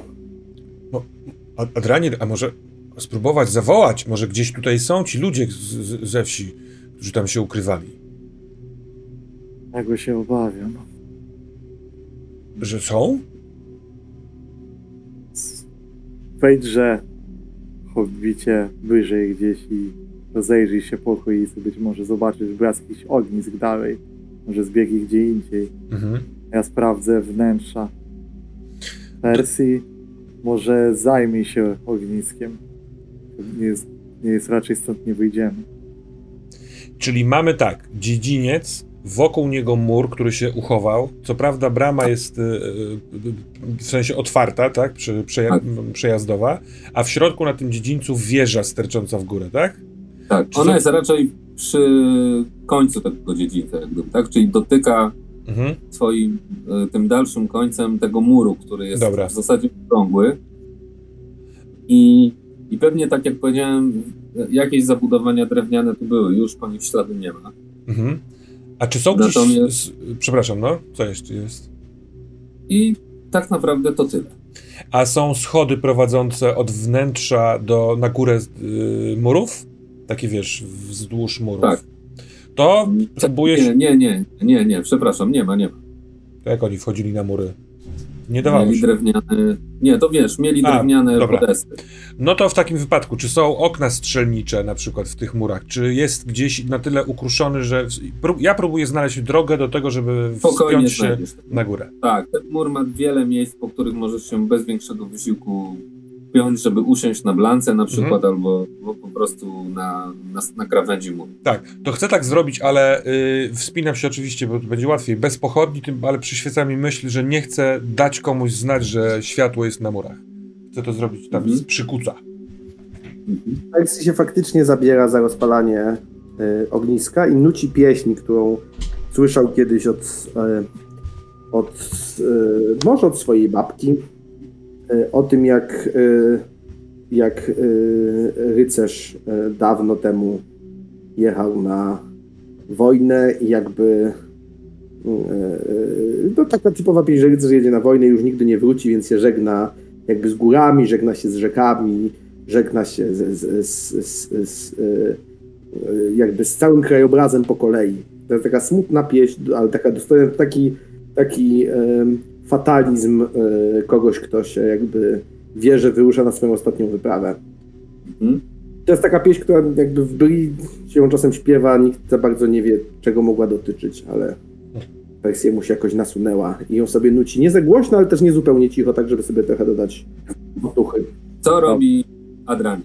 A, Adranil, a może spróbować zawołać? Może gdzieś tutaj są ci ludzie z, z, ze wsi, którzy tam się ukrywali? Tego się obawiam. Że są? Wejdźże, hobbicie, wyżej gdzieś i rozejrzyj się po okolicy. Być może zobaczysz blask jakichś ognisk dalej. Może zbiegi gdzie indziej. Mhm. Ja sprawdzę wnętrza. Persji może zajmij się ogniskiem. Nie jest, nie jest raczej stąd nie wyjdziemy. Czyli mamy tak, dziedziniec, wokół niego mur, który się uchował. Co prawda brama jest y, y, w sensie otwarta, tak? Prze, przeja- Tak. przejazdowa, a w środku na tym dziedzińcu wieża stercząca w górę, tak? Tak, Czy ona to- jest raczej przy końcu tego dziedzińca, tak? Czyli dotyka Mhm. swoim tym dalszym końcem tego muru, który jest Dobra. w zasadzie okrągły. I, I pewnie tak jak powiedziałem, jakieś zabudowania drewniane tu były, już po nich śladu nie ma. Mhm. A czy są gdzieś... Natomiast- przepraszam, no? Co jeszcze jest? I tak naprawdę to tyle. A są schody prowadzące od wnętrza do, na górę y, murów? Takie wiesz, wzdłuż murów. Tak. To próbuje się... Nie, nie, nie, nie, nie, przepraszam, nie ma, nie ma. To jak oni wchodzili na mury? Nie dawało Mieli się. drewniane, nie, to wiesz, mieli A, drewniane dobra. podesty. No to w takim wypadku, czy są okna strzelnicze na przykład w tych murach? Czy jest gdzieś na tyle ukruszony, że... Ja próbuję znaleźć drogę do tego, żeby wspiąć się znajdziesz. na górę. Tak, ten mur ma wiele miejsc, po których możesz się bez większego wysiłku piąć, żeby usiąść na blance na przykład, albo, albo po prostu na, na, na krawędzi muru. Tak, to chcę tak zrobić, ale y, wspinam się oczywiście, bo to będzie łatwiej. Bez pochodni, tym, ale przyświeca mi myśl, że nie chcę dać komuś znać, że światło jest na murach. Chcę to zrobić tam Mhm. z przykuca. Percy się faktycznie zabiera za rozpalanie y, ogniska i nuci pieśń, którą słyszał kiedyś od, y, od y, może od swojej babki, o tym jak, y, jak y, rycerz dawno temu jechał na wojnę i jakby to taka typowa pieśń, że rycerz jedzie na wojnę i już nigdy nie wróci, więc się żegna jakby z górami, żegna się z rzekami, żegna się z, z, z, z jakby z całym krajobrazem po kolei. To jest taka smutna pieśń, ale taka dostojna, taki, taki fatalizm kogoś, kto się jakby wie, że wyrusza na swoją ostatnią wyprawę. Mhm. To jest taka pieśń, która jakby w Bri się czasem śpiewa, nikt za bardzo nie wie, czego mogła dotyczyć, ale wersja mu się jakoś nasunęła i ją sobie nuci nie za głośno, ale też nie zupełnie cicho, tak żeby sobie trochę dodać otuchy. Co robi Adrani?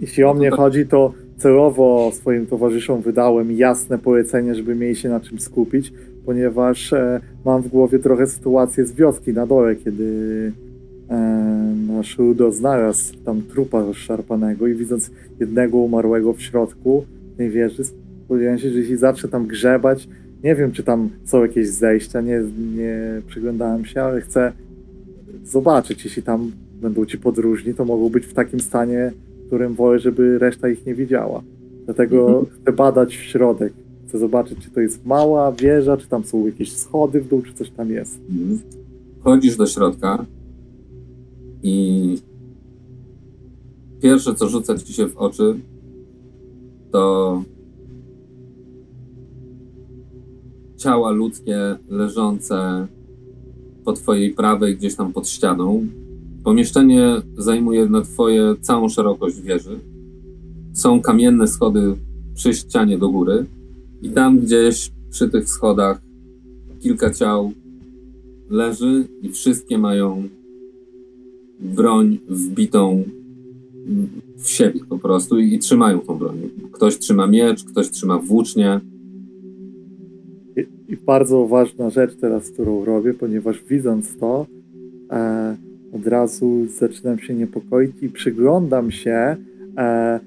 Jeśli o mnie chodzi, to celowo swoim towarzyszom wydałem jasne polecenie, żeby mieli się na czym skupić, ponieważ e, mam w głowie trochę sytuację z wioski na dole, kiedy e, nasz Rudo znalazł tam trupa rozszarpanego i widząc jednego umarłego w środku tej wieży, spodziewałem się, że jeśli zacznę tam grzebać, nie wiem, czy tam są jakieś zejścia, nie, nie przyglądałem się, ale chcę zobaczyć, jeśli tam będą ci podróżni, to mogą być w takim stanie, w którym wolę, żeby reszta ich nie widziała. Dlatego mhm. chcę badać w środek. Chcę zobaczyć, czy to jest mała wieża, czy tam są jakieś schody w dół, czy coś tam jest. Mhm. Wchodzisz do środka i pierwsze, co rzuca ci się w oczy, to ciała ludzkie leżące po twojej prawej, gdzieś tam pod ścianą. Pomieszczenie zajmuje na twoje całą szerokość wieży. Są kamienne schody przy ścianie do góry i tam gdzieś przy tych schodach kilka ciał leży i wszystkie mają broń wbitą w siebie po prostu i, i trzymają tą broń. Ktoś trzyma miecz, ktoś trzyma włócznie, i bardzo ważna rzecz teraz, którą robię, ponieważ widząc to, e, od razu zaczynam się niepokoić i przyglądam się e,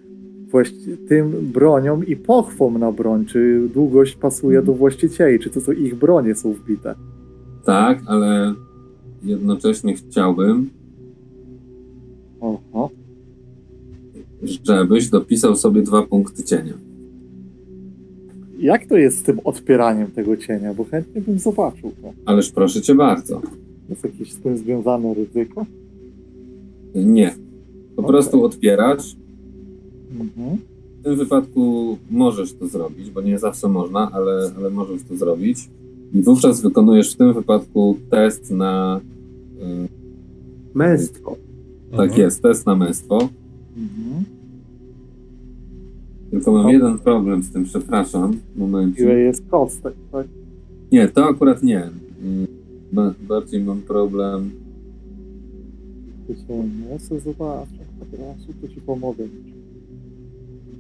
tym broniom i pochwom na broń, czy długość pasuje do właścicieli, czy to, co ich bronie są wbite. Tak, ale jednocześnie chciałbym, Oho. żebyś dopisał sobie dwa punkty cienia. Jak to jest z tym odpieraniem tego cienia? Bo chętnie bym zobaczył to. Ależ proszę cię bardzo. Jest jakieś z tym związane ryzyko? Nie. Po okay. prostu odpierasz. Mhm. W tym wypadku możesz to zrobić, bo nie zawsze można, ale, ale możesz to zrobić. I wówczas wykonujesz w tym wypadku test na. Yy, męstwo. Tak mhm. jest, test na męstwo. Mhm. Tylko mam jeden problem z tym, przepraszam. Moment. Ile jest kostek, tak? Nie, to akurat nie. Mm, bardziej mam problem. Ja sobie zobaczę. Teraz to ci pomogę.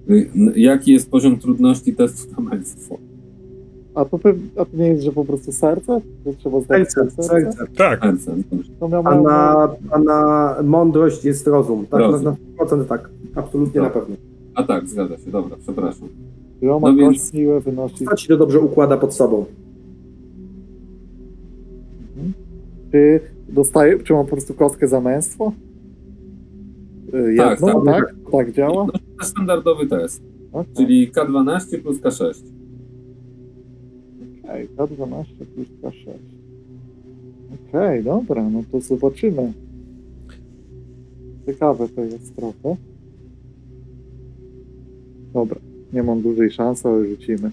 Y, jaki jest poziom trudności testu na męstwo? A to, a to nie jest, że po prostu serce? Że trzeba zdać serce? serce. Tak. Serce. A, na, a na mądrość jest rozum. Tak, rozum. na 100% tak. Absolutnie tak. na pewno. A tak, zgadza się, dobra, przepraszam. Iloma no więc... siłę wynosi... Co ci to dobrze układa pod sobą? Mhm. Czy dostaję, czy mam po prostu kostkę za męstwo? Y, tak, Jedną, tak, tak, tak, tak działa? Standardowy test, okay. czyli K12 plus K6. Okej, okay, K12 plus K6. Okej, okay, dobra, no to zobaczymy. Ciekawe to jest trochę. Dobra, nie mam dużej szansy, ale rzucimy.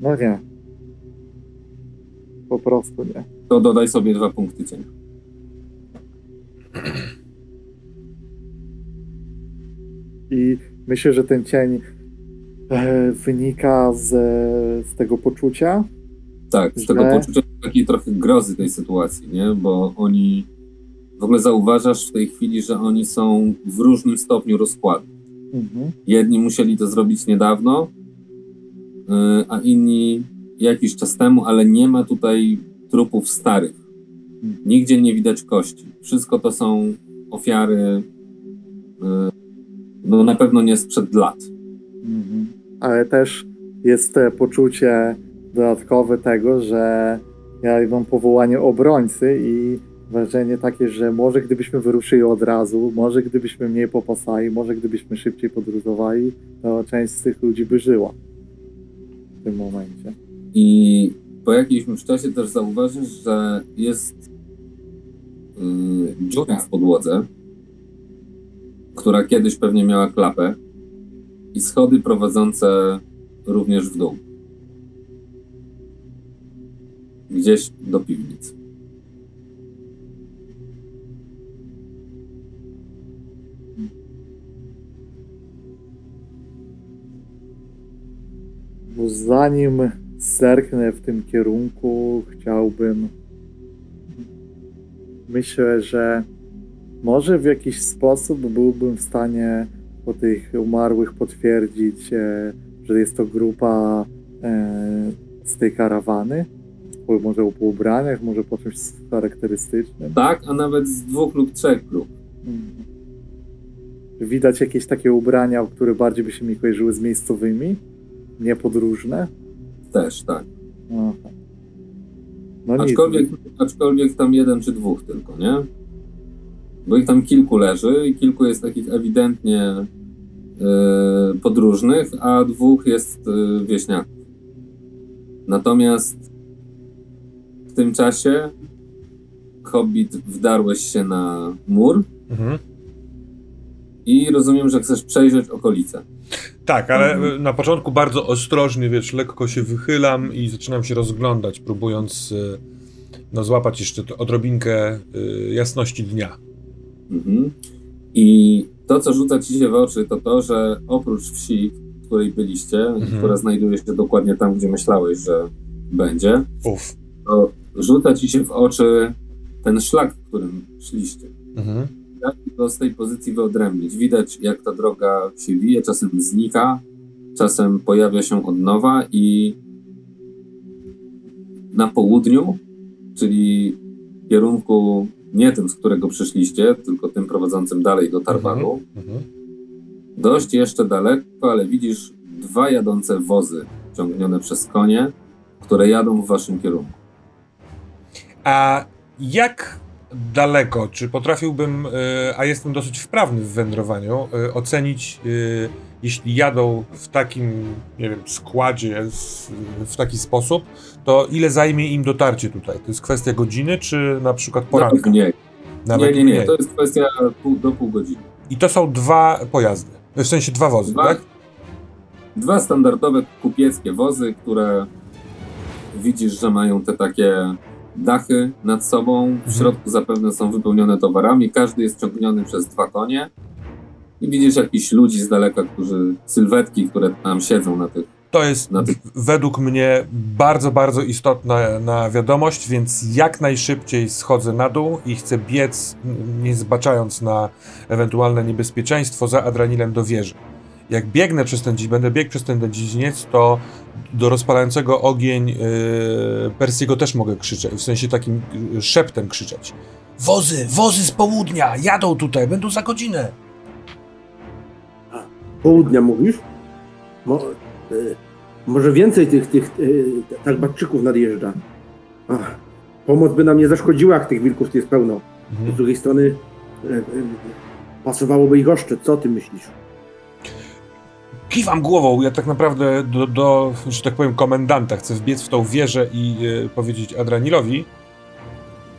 No nie. Po prostu nie. To dodaj sobie dwa punkty cienia. I myślę, że ten cień e, wynika z, z tego poczucia. Tak, z że... tego poczucia takiej trochę grozy tej sytuacji, nie? Bo oni w ogóle zauważasz w tej chwili, że oni są w różnym stopniu rozkładu. Mhm. Jedni musieli to zrobić niedawno, y, a inni jakiś czas temu, ale nie ma tutaj trupów starych. Mhm. Nigdzie nie widać kości. Wszystko to są ofiary, y, no na pewno nie sprzed lat. Mhm. Ale też jest poczucie dodatkowe tego, że ja mam powołanie obrońcy i wrażenie takie, że może gdybyśmy wyruszyli od razu, może gdybyśmy mniej popasali, może gdybyśmy szybciej podróżowali, to część z tych ludzi by żyła w tym momencie. I po jakimś czasie też zauważysz, że jest yy, dziura w podłodze, która kiedyś pewnie miała klapę i schody prowadzące również w dół. Gdzieś do piwnicy. Zanim zerknę w tym kierunku, chciałbym. Myślę, że może w jakiś sposób byłbym w stanie po tych umarłych potwierdzić, e, że jest to grupa e, z tej karawany. Może po ubraniach, może po czymś charakterystycznym. Tak, a nawet z dwóch lub trzech grup. Mhm. Widać jakieś takie ubrania, które bardziej by się mi kojarzyły z miejscowymi, nie podróżne. Też, tak. Aha. No nic. Aczkolwiek, aczkolwiek tam jeden czy dwóch tylko, nie? Bo ich tam kilku leży i kilku jest takich ewidentnie e, podróżnych, a dwóch jest e, wieśniaków. Natomiast w tym czasie Hobbit wdarłeś się na mur Mhm. i rozumiem, że chcesz przejrzeć okolice. Tak, ale Mhm. y, na początku bardzo ostrożnie, wiesz, lekko się wychylam i zaczynam się rozglądać, próbując y, no, złapać jeszcze odrobinkę y, jasności dnia. Mhm. I to, co rzuca ci się w oczy, to to, że oprócz wsi, w której byliście, Mhm. która znajduje się dokładnie tam, gdzie myślałeś, że będzie, Uf. to rzuca ci się w oczy ten szlak, którym szliście. Mhm. Jak go z tej pozycji wyodrębnić? Widać, jak ta droga się wije, czasem znika, czasem pojawia się od nowa i na południu, czyli w kierunku nie tym, z którego przyszliście, tylko tym prowadzącym dalej do Tarbanu, Mhm. dość jeszcze daleko, ale widzisz dwa jadące wozy ciągnione przez konie, które jadą w waszym kierunku. A jak daleko, czy potrafiłbym, y, a jestem dosyć wprawny w wędrowaniu, y, ocenić, y, jeśli jadą w takim, nie wiem, składzie, w taki sposób, to ile zajmie im dotarcie tutaj? To jest kwestia godziny, czy na przykład Nawet poranka? mniej. Nawet nie, nie, nie, to jest kwestia pół, do pół godziny. I to są dwa pojazdy. W sensie dwa wozy, Dwa, tak? dwa standardowe kupieckie wozy, które widzisz, że mają te takie dachy nad sobą. W środku zapewne są wypełnione towarami. Każdy jest ciągniony przez dwa konie. I widzisz jakichś ludzi z daleka, którzy, sylwetki, które tam siedzą na tych. To jest według mnie bardzo, bardzo istotna na wiadomość, więc jak najszybciej schodzę na dół i chcę biec, nie zbaczając na ewentualne niebezpieczeństwo za Adranilem do wieży. Jak biegnę przez ten, dzi- będę biegł przez ten dziedziniec, to do rozpalającego ogień yy, Persiego też mogę krzyczeć, w sensie takim yy, szeptem krzyczeć. Wozy, wozy z południa, jadą tutaj, będą za godzinę. Południa mówisz? Mo, y, może więcej tych, tych y, tarbaczyków nadjeżdża. Ach, pomoc by nam nie zaszkodziła, jak tych wilków tu jest pełno. Z drugiej strony y, y, pasowałoby ich oszczęd. Co ty myślisz? Kiwam głową, ja tak naprawdę do, do że tak powiem, komendanta chcę wbiec w tą wieżę i e, powiedzieć Adranilowi.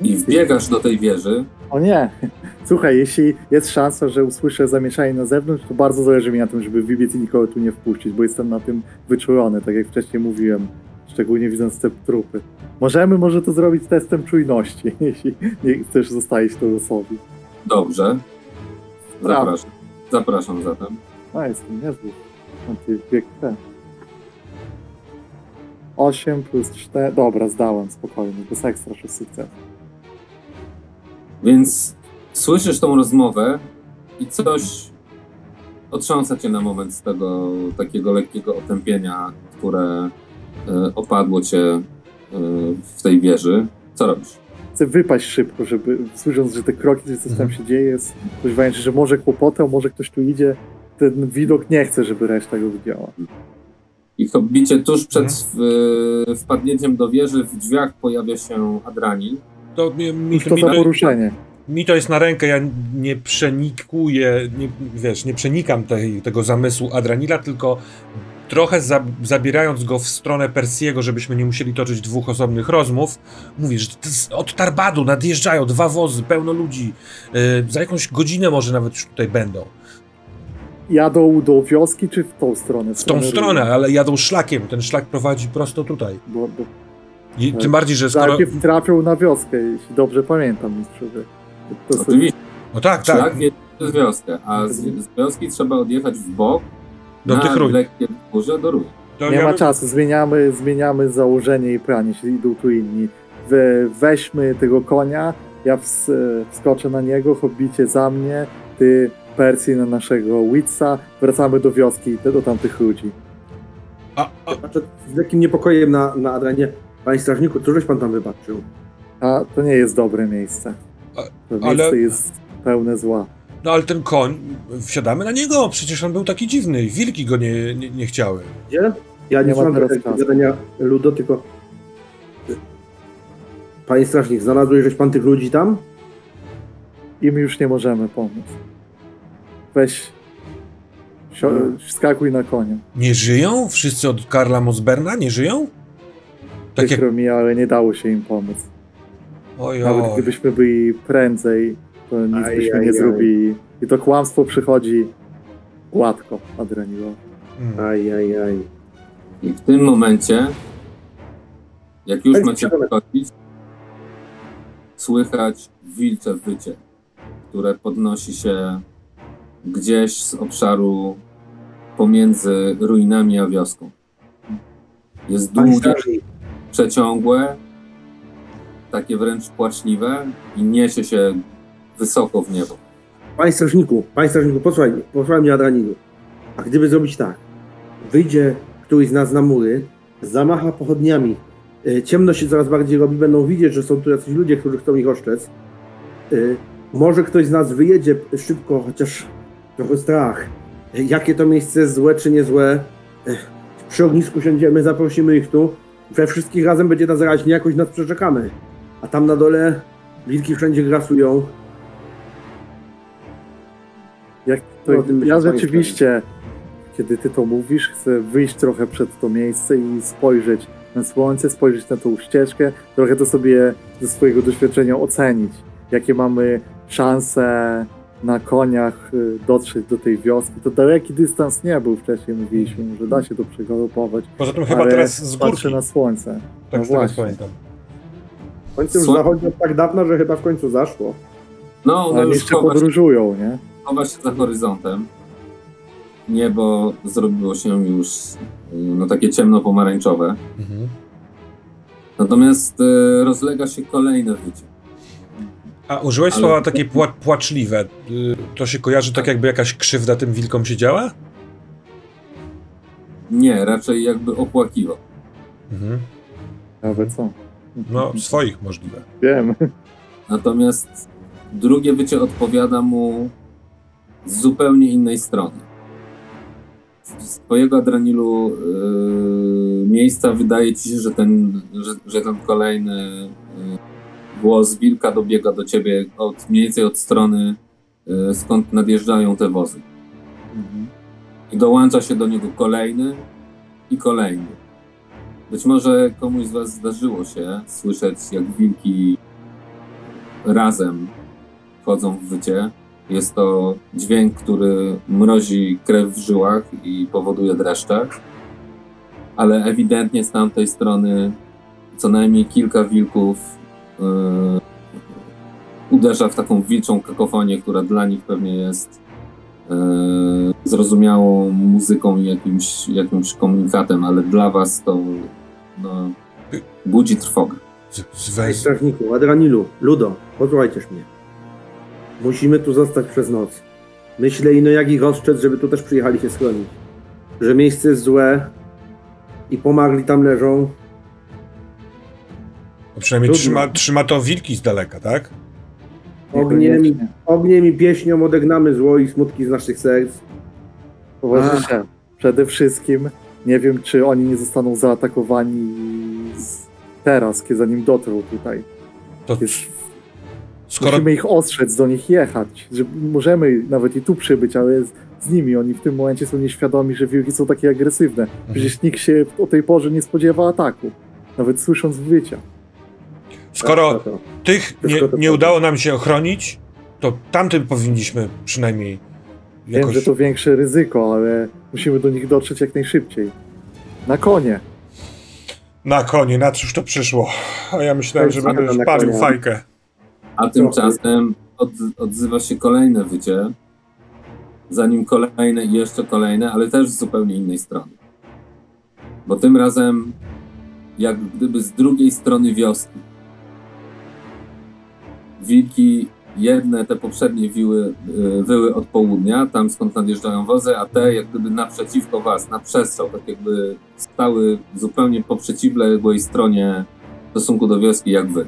I wbiegasz do tej wieży. O nie. Słuchaj, jeśli jest szansa, że usłyszę zamieszanie na zewnątrz, to bardzo zależy mi na tym, żeby wybiec i nikogo tu nie wpuścić, bo jestem na tym wyczulony, tak jak wcześniej mówiłem, szczególnie widząc te trupy. Możemy może to zrobić testem czujności, jeśli nie chcesz zostawić to losowi. Dobrze. Zapraszam. Zapraszam zatem. A, jestem niezły. Mam ty bieg ten. 8 plus 4. Dobra, zdałem spokojnie, bez ekstra 6 sukcesów. Więc słyszysz tą rozmowę i coś otrząsa cię na moment z tego takiego lekkiego otępienia, które e, opadło cię e, w tej wieży. Co robisz? Chcę wypaść szybko, żeby słysząc, że te kroki, że coś tam Mhm. się dzieje, coś wręcz, że może kłopotem, może ktoś tu idzie. Ten widok nie chcę, żeby reszta go widziała. I hobbicie tuż przed w, wpadnięciem do wieży w drzwiach pojawia się Adranil. To mi, mi, to, mi, to, poruszenie. mi to jest na rękę, ja nie przenikuję, nie, wiesz, nie przenikam tej, tego zamysłu Adranila, tylko trochę za, zabierając go w stronę Persiego, żebyśmy nie musieli toczyć dwóch osobnych rozmów, mówi, że od Tarbadu nadjeżdżają dwa wozy, pełno ludzi. Yy, za jakąś godzinę może nawet już tutaj będą. Jadą do wioski, czy w tą stronę? W tą stronę, ale jadą szlakiem. Ten szlak prowadzi prosto tutaj. Bo, bo I, tym bardziej, że skoro... najpierw trafią na wioskę, jeśli dobrze pamiętam, mistrzowie. To Oczywiście, No tak, tak. szlak wiedzie przez wioskę, a z, z wioski trzeba odjechać w bok Do na tych ruin. lekkie do ruin. To Nie ja ma czasu, zmieniamy, zmieniamy założenie i plan, jeśli idą tu inni. We, weźmy tego konia, ja ws, wskoczę na niego, hobbicie za mnie, ty Persji na naszego Witsa, wracamy do wioski, do tamtych ludzi. A, a, Patrzę z lekkim niepokojem na, na Adranie. Panie strażniku, co żeś pan tam wybaczył? A to nie jest dobre miejsce. To ale- miejsce jest pełne zła. no ale ten koń, wsiadamy na niego, przecież on był taki dziwny. Wilki go nie, nie, nie chciały. Gdzie? Ja nie, Nie ma słucham teraz gadania Ludo, tylko... Panie strażnik, znalazłeś żeś pan tych ludzi tam? Im już nie możemy pomóc. Weź, sio, Hmm. wskakuj na konia. Nie żyją? Wszyscy od Karla Mosberna nie żyją? Tak jak... Przykro mi, ale nie dało się im pomóc. Oj, Nawet gdybyśmy byli prędzej, to nic Aj, byśmy aj, nie aj. zrobili. I to kłamstwo przychodzi gładko, Adrenilo. Mm. Aj, aj, aj. I w tym momencie, jak już macie wychodzić, słychać wilcze wycie, które podnosi się gdzieś z obszaru pomiędzy ruinami a wioską. Jest Panie długie, przeciągłe, takie wręcz płaczliwe i niesie się wysoko w niebo. panie strażniku, panie strażniku, posłuchaj, posłuchaj mnie Adraninu. A gdyby zrobić tak, wyjdzie któryś z nas na mury, zamacha pochodniami, y, ciemność się coraz bardziej robi, będą widzieć, że są tu jacyś ludzie, którzy chcą ich oszczec. Y, Może ktoś z nas wyjedzie szybko, chociaż trochę strach. Y, Jakie to miejsce jest złe czy niezłe? Przy ognisku siądziemy, zaprosimy ich tu. We wszystkich razem będzie nas raźnie, jakoś nas przeczekamy. A tam na dole wilki wszędzie grasują. Jak to, No, o tym ja rzeczywiście, kiedy ty to mówisz, chcę wyjść trochę przed to miejsce i spojrzeć na słońce, spojrzeć na tą ścieżkę, trochę to sobie ze swojego doświadczenia ocenić, jakie mamy szanse na koniach y, dotrzeć do tej wioski. To daleki dystans nie był wcześniej, mówiliśmy, że da się to przegalopować. Poza tym chyba teraz z patrzę górki. na słońce. Tak no z tego co właśnie. pamiętam. W końcu już zachodzi od tak dawno, że chyba w końcu zaszło. No, ono Ale już jeszcze podróżują, nie? chowa się za horyzontem. Niebo zrobiło się już y, no, takie ciemno-pomarańczowe. Mhm. Natomiast y, rozlega się kolejne wycie. A użyłeś Ale- słowa takie pła płaczliwe. Y, To się kojarzy tak, jakby jakaś krzywda tym wilkom się działa? Nie, raczej jakby opłakiwał. Mhm. Nawet co? No, swoich możliwe. Wiem. Natomiast drugie wycie odpowiada mu z zupełnie innej strony. Z twojego Adranilu yy, miejsca wydaje ci się, że ten, że, że ten kolejny yy, głos wilka dobiega do ciebie od, mniej więcej od strony, yy, skąd nadjeżdżają te wozy. Mhm. I dołącza się do niego kolejny i kolejny. Być może komuś z Was zdarzyło się słyszeć, jak wilki razem wchodzą w wycie. Jest to dźwięk, który mrozi krew w żyłach i powoduje dreszcze. Ale ewidentnie z tamtej strony co najmniej kilka wilków uderza w taką wilczą kakofonię, która dla nich pewnie jest e, zrozumiałą muzyką i jakimś, jakimś komunikatem, ale dla was to no, budzi trwogę. Wez... strażniku, Adranilu, Ludo, posłuchajcież mnie. Musimy tu zostać przez noc. Myślę ino jak ich ostrzec, żeby tu też przyjechali się schronić. Że miejsce jest złe i pomagli tam leżą. No przynajmniej trzyma, trzyma to wilki z daleka, tak? Ogniem, i- ogniem i pieśnią odegnamy zło i smutki z naszych serc. Towarzysze, przede wszystkim nie wiem, czy oni nie zostaną zaatakowani z... teraz, kiedy zanim dotrą tutaj. To Jest... Skoro Musimy ich ostrzec, do nich jechać. Że możemy nawet i tu przybyć, ale z, z nimi oni w tym momencie są nieświadomi, że wilki są takie agresywne. Przecież nikt się o tej porze nie spodziewa ataku. Nawet słysząc wycia. Skoro Tak, to- tych nie, nie udało nam się ochronić, to tamtym powinniśmy przynajmniej Wiem, jakoś... że to większe ryzyko, ale musimy do nich dotrzeć jak najszybciej. Na konie. Na konie, na cóż to przyszło? A ja myślałem, że będę na palił fajkę. A tymczasem od, odzywa się kolejne wycie, zanim kolejne i jeszcze kolejne, ale też z zupełnie innej strony. Bo tym razem, jak gdyby z drugiej strony wioski. Wilki, jedne te poprzednie wiły, y, wyły od południa, tam skąd nadjeżdżają wozy, a te jak gdyby naprzeciwko was, na przestrzał, tak jakby stały zupełnie po przeciwległej stronie w stosunku do wioski jak wy.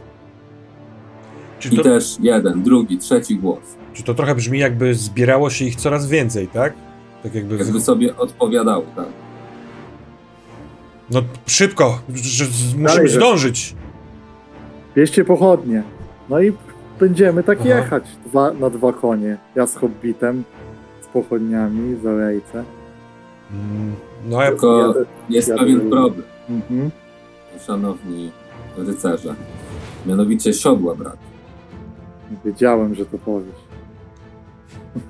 Czy I to, też jeden, drugi, trzeci głos. czy to trochę brzmi jakby zbierało się ich coraz więcej, tak? Tak jakby... Jakby sobie odpowiadały, tak. No szybko, musimy Dalej, zdążyć. Bierzcie pochodnie. No i będziemy tak Aha. jechać dwa, na dwa konie. Ja z hobbitem, z pochodniami, za lejce. Mm, No ja... Tylko jadę- jest jadę- pewien problem, Mhm. szanowni rycerze. Mianowicie siodła brak. Wiedziałem, że to powiesz.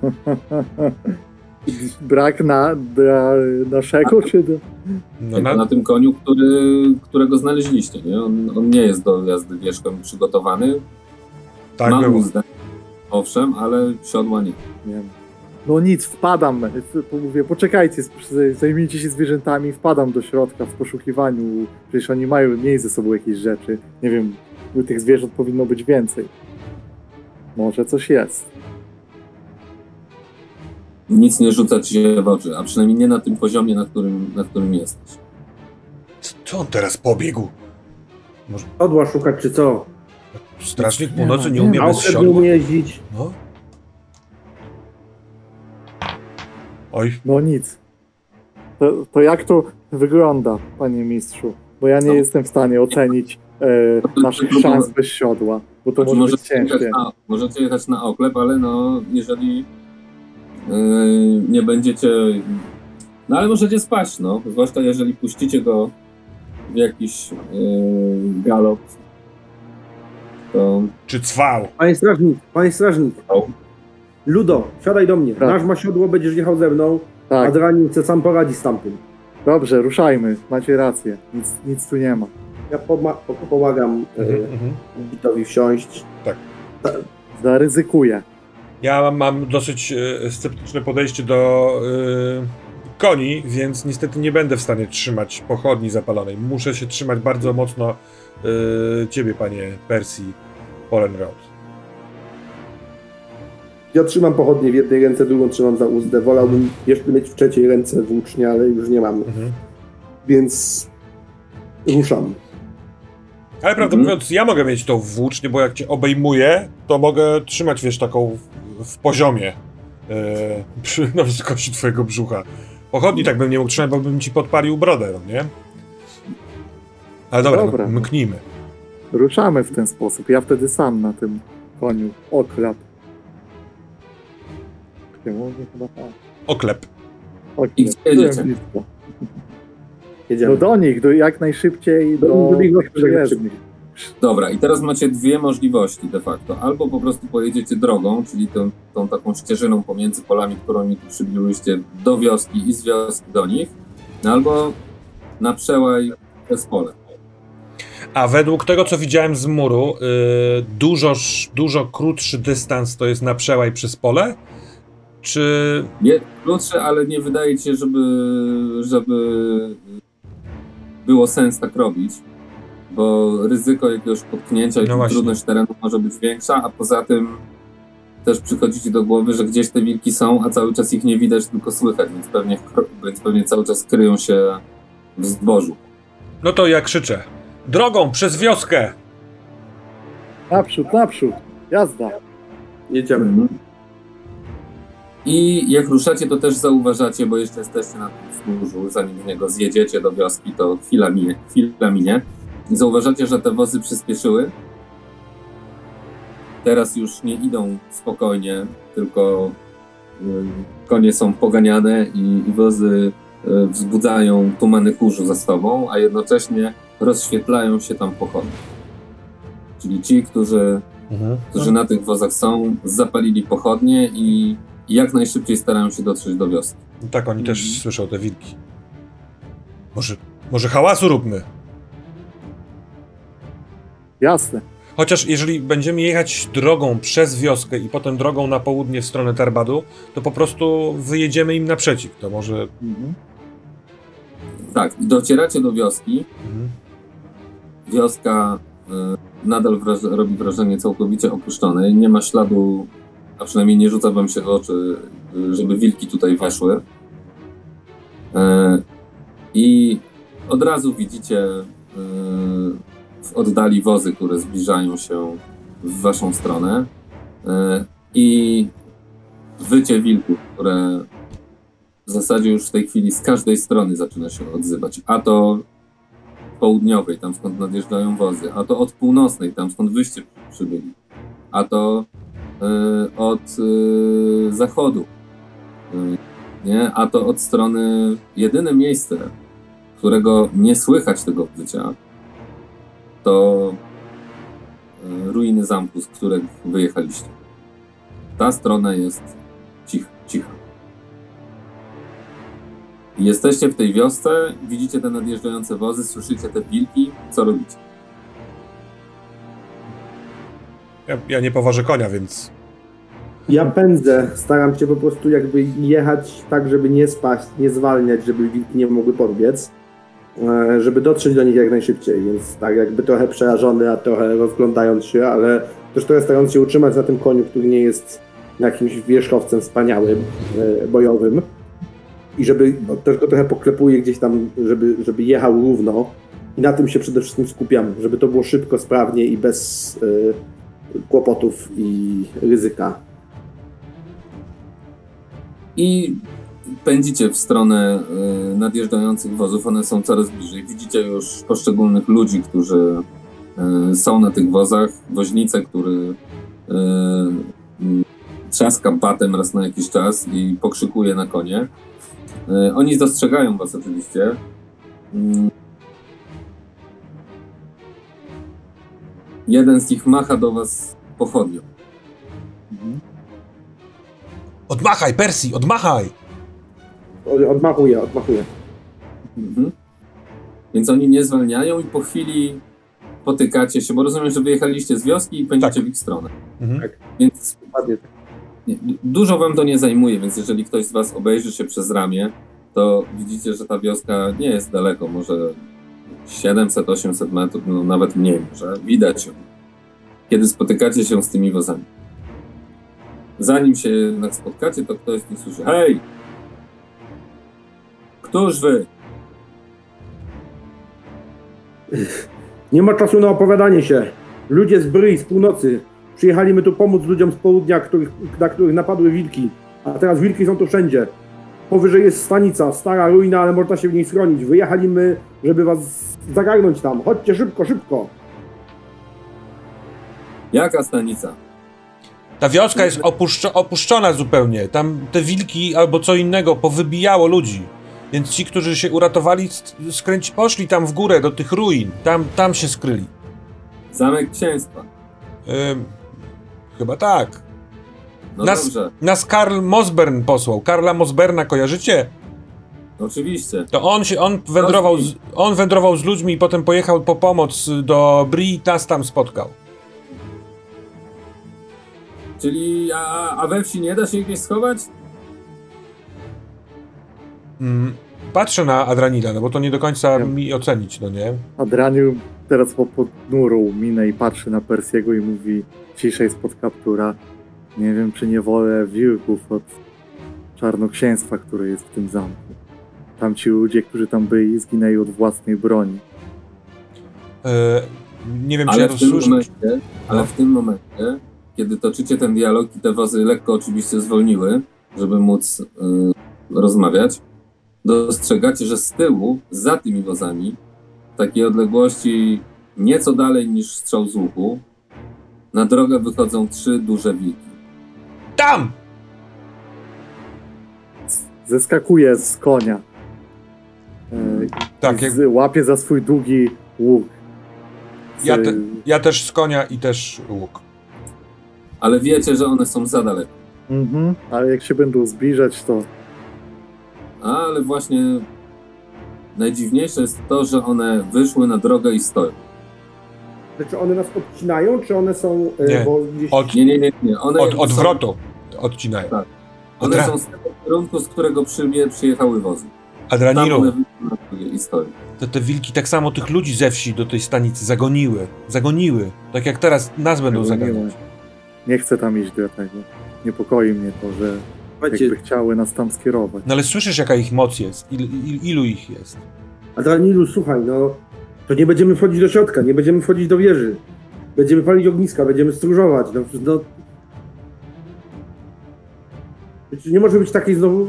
Brak na, dla naszego, czy do... No, na, na tym koniu, który, którego znaleźliście, nie? On, on nie jest do jazdy wierzchem przygotowany. Tak Ma było. uzdę, owszem, ale siodła nie. Nie wiem. No nic, wpadam. Mówię, poczekajcie, zajmijcie się zwierzętami, wpadam do środka w poszukiwaniu. Przecież oni mają mieć ze sobą jakieś rzeczy. Nie wiem, tych zwierząt powinno być więcej. Może coś jest. Nic nie rzuca ci się w oczy, a przynajmniej nie na tym poziomie, na którym, na którym jesteś. Co on teraz pobiegł? Odła szukać czy co? Strażnik północy nie umie bez siodła? umie jeździć. No. Oj, No nic. To, to jak to wygląda, panie mistrzu? Bo ja nie No. jestem w stanie ocenić e, naszych szans bez siodła, bo to może być możecie, jechać ciężkie. na, możecie jechać na oklep, ale no, jeżeli yy, nie będziecie. No ale możecie spać, no. Zwłaszcza jeżeli puścicie go w jakiś yy, galop. To czy cwał? Panie strażnik, panie strażnik. O. Ludo, siadaj do mnie. Tak. Nasz ma siodło, będziesz jechał ze mną. Tak, Adranin chce sam poradzić z tamtym. dobrze, ruszajmy. Macie rację. Nic, nic tu nie ma. Ja poma- po- pomagam Mhm, e, mhm. Bitowi wsiąść. Zaryzykuję. Ja mam, mam dosyć e, sceptyczne podejście do e, koni, więc niestety nie będę w stanie trzymać pochodni zapalonej. Muszę się trzymać bardzo mocno e, ciebie, panie Persji Polenrod. Ja trzymam pochodnie w jednej ręce, drugą trzymam za uzdę. Wolałbym jeszcze mieć w trzeciej ręce włócznie, ale już nie mam. Mhm. Więc ruszam. Ale prawdę Mhm. mówiąc, ja mogę mieć tą włócznię, bo jak cię obejmuję, to mogę trzymać, wiesz, taką w, w poziomie przy, na wysokości twojego brzucha. Pochodni tak bym nie mógł trzymać, bo bym ci podpalił brodę, no nie? Ale dobra, Dobra. No, mknijmy. Ruszamy w ten sposób. Ja wtedy sam na tym koniu. Chyba tak. Oklep. Oklep. I gdzie jedziecie? Jedziemy. No do nich, do, jak najszybciej Do- do, do nich. Dobra, i teraz macie dwie możliwości de facto. Albo po prostu pojedziecie drogą, czyli tą, tą taką ścieżyną pomiędzy polami, którą mi tu przybyłyście do wioski i z wioski do nich, no albo na przełaj przez pole. A według tego, co widziałem z muru, y, dużo, dużo krótszy dystans to jest na przełaj przez pole? Czy. Nie krótsze, ale nie wydaje się, żeby, żeby było sens tak robić, bo ryzyko jakiegoś potknięcia i No trudność terenu może być większa, a poza tym też przychodzi ci do głowy, że gdzieś te wilki są, a cały czas ich nie widać, tylko słychać, więc pewnie, więc pewnie cały czas kryją się w zbożu. No to ja krzyczę. Drogą, przez wioskę! Naprzód, naprzód. Jazda. Jedziemy. Mhm. I jak ruszacie, to też zauważacie, bo jeszcze jesteście na tym wzgórzu, zanim z niego zjedziecie do wioski, to chwila minie. Chwila minie. I zauważacie, że te wozy przyspieszyły. teraz już nie idą spokojnie, tylko y, konie są poganiane i, i wozy y, wzbudzają tumany kurzu za sobą, a jednocześnie rozświetlają się tam pochody. Czyli ci, którzy, Mhm. którzy na tych wozach są, zapalili pochodnie i jak najszybciej starają się dotrzeć do wioski. Tak, oni też Mhm. słyszą te wilki. Może, może hałasu róbmy. Jasne. Chociaż jeżeli będziemy jechać drogą przez wioskę i potem drogą na południe w stronę Tarbadu, to po prostu wyjedziemy im naprzeciw. To może... Mhm. Tak, docieracie do wioski. Mhm. Wioska y, nadal wraż robi wrażenie całkowicie opuszczonej. Nie ma śladu, a przynajmniej nie rzuca wam się w oczy, żeby wilki tutaj weszły. Y, I od razu widzicie y, w oddali wozy, które zbliżają się w waszą stronę. I wycie wilków, które w zasadzie już w tej chwili z każdej strony zaczyna się odzywać. A to południowej, tam skąd nadjeżdżają wozy, a to od północnej, tam skąd wyście przybyli, a to y, od y, zachodu, y, nie? a to od strony, jedyne miejsce, którego nie słychać tego wycia, to y, ruiny zamku, z których wyjechaliście. Ta strona jest cicha. cicha. Jesteście w tej wiosce, widzicie te nadjeżdżające wozy, słyszycie te wilki. Co robicie? Ja, ja nie poważę konia, więc... Ja pędzę, staram się po prostu jakby jechać tak, żeby nie spaść, nie zwalniać, żeby wilki nie mogły podbiec, e, żeby dotrzeć do nich jak najszybciej, więc tak jakby trochę przerażony, a trochę rozglądając się, ale też trochę starając się utrzymać na tym koniu, który nie jest jakimś wierzchowcem wspaniałym, e, bojowym i żeby no, też go trochę poklepuję gdzieś tam, żeby, żeby jechał równo i na tym się przede wszystkim skupiam, żeby to było szybko, sprawnie i bez e, kłopotów i ryzyka. I pędzicie w stronę y, nadjeżdżających wozów. One są coraz bliżej. Widzicie już poszczególnych ludzi, którzy y, są na tych wozach. Woźnicę, który y, y, trzaska batem raz na jakiś czas i pokrzykuje na konie. Y, oni dostrzegają was oczywiście. Mm. Jeden z nich macha do was pochodnią. Mhm. Odmachaj, Persji, odmachaj! Odmachuję, odmachuję. Mhm. Więc oni nie zwalniają i po chwili potykacie się, bo rozumiem, że wyjechaliście z wioski i pędzicie Tak. w ich stronę. Mhm. Więc Dokładnie tak. Nie, du- dużo wam to nie zajmuje, więc jeżeli ktoś z was obejrzy się przez ramię, to widzicie, że ta wioska nie jest daleko, może 700-800 metrów, no nawet mniej może. Widać ją, kiedy spotykacie się z tymi wozami. Zanim się jednak spotkacie, to ktoś nich słyszy, hej! Któż wy? Nie ma czasu na opowiadanie się. Ludzie z Bry, z północy. Przyjechaliśmy tu pomóc ludziom z południa, których, na których napadły wilki. A teraz wilki są tu wszędzie. Powyżej jest stanica, stara ruina, ale można się w niej schronić. Wyjechaliśmy, żeby was zagarnąć tam. Chodźcie szybko, szybko. Jaka stanica? Ta wioska jest opuszczo- opuszczona zupełnie. Tam te wilki albo co innego powybijało ludzi. Więc ci, którzy się uratowali, sk- skręci, poszli tam w górę do tych ruin. Tam, tam się skryli. Zamek księstwa. Ym, chyba tak. No Nas- dobrze, Nas Karl Mosbern posłał. Karla Mosberna kojarzycie? oczywiście. To on się, on wędrował, z, on wędrował z ludźmi i potem pojechał po pomoc do Bri i nas tam spotkał. Czyli, a, a we wsi nie da się gdzieś schować? Mm, patrzę na Adranila, no bo to nie do końca mi ocenić, no nie? Adraniu teraz ma ponurą minę i patrzy na Persiego i mówi ciszej spod kaptura. Nie wiem, czy nie wolę wilków od czarnoksięstwa, które jest w tym zamku. Tamci ludzie, którzy tam byli, zginęli od własnej broni. E, nie wiem, czy Ale ja w to tym słyszę. momencie, ale w tym momencie, kiedy toczycie ten dialog i te wozy lekko oczywiście zwolniły, żeby móc y, rozmawiać, dostrzegacie, że z tyłu, za tymi wozami, w takiej odległości nieco dalej niż strzał z łuku, Na drogę wychodzą trzy duże wilki. Tam! Zeskakuje z konia. E, Tak, jak, łapie za swój długi łuk. Z, Ja te- ja też z konia i też łuk. Ale wiecie, że one są za daleko. Mhm, ale jak się będą zbliżać, to Ale właśnie najdziwniejsze jest to, że one wyszły na drogę i stoją. Czy one nas odcinają, czy one są... e, Nie. Bo gdzieś... Od, Nie, nie, nie, nie. One od są, odwrotu odcinają. Tak. One Odra- są z tego kierunku, z którego przyjmie, przyjechały wozy. Tam Adranilu, one wyszły na drogę i stoją. to te wilki tak samo tych ludzi ze wsi do tej stanicy zagoniły. Zagoniły. Tak jak teraz nas będą Zagoniły. zaganiać. nie chcę tam iść do tego. Niepokoi mnie to, że Słuchajcie, jakby chciały nas tam skierować. No ale słyszysz jaka ich moc jest? Il, il, ilu ich jest? Adranilu, słuchaj, no to nie będziemy wchodzić do środka, nie będziemy wchodzić do wieży. Będziemy palić ogniska, będziemy stróżować. No, no. Nie może być takiej znowu...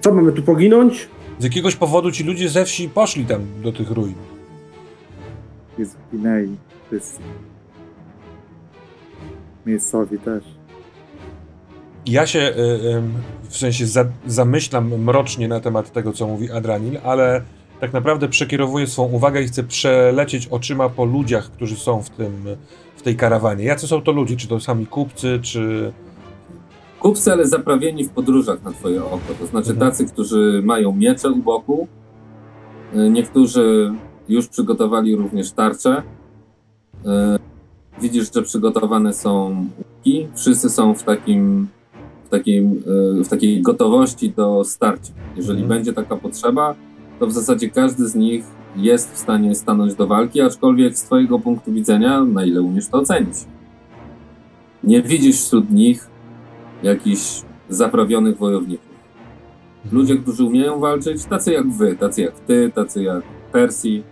Co, mamy tu poginąć? Z jakiegoś powodu ci ludzie ze wsi poszli tam do tych ruin. I zginęli wszyscy. Miejscowi też. Ja się y, w sensie za, zamyślam mrocznie na temat tego, co mówi Adranil, ale tak naprawdę przekierowuję swą uwagę i chcę przelecieć oczyma po ludziach, którzy są w, tym, w tej karawanie. Jacy są to ludzie? Czy to sami kupcy, czy... Kupcy, ale zaprawieni w podróżach na twoje oko. To znaczy Mhm. tacy, którzy mają miecze u boku. Y, Niektórzy już przygotowali również tarcze. Y, Widzisz, że przygotowane są łuki. Wszyscy są w takim w, takim, y, w takiej gotowości do starcia. Jeżeli Mhm. będzie taka potrzeba, to w zasadzie każdy z nich jest w stanie stanąć do walki, aczkolwiek z twojego punktu widzenia, na ile umiesz to ocenić. Nie widzisz wśród nich jakichś zaprawionych wojowników. Ludzie, którzy umieją walczyć, tacy jak wy, tacy jak ty, tacy jak Persji,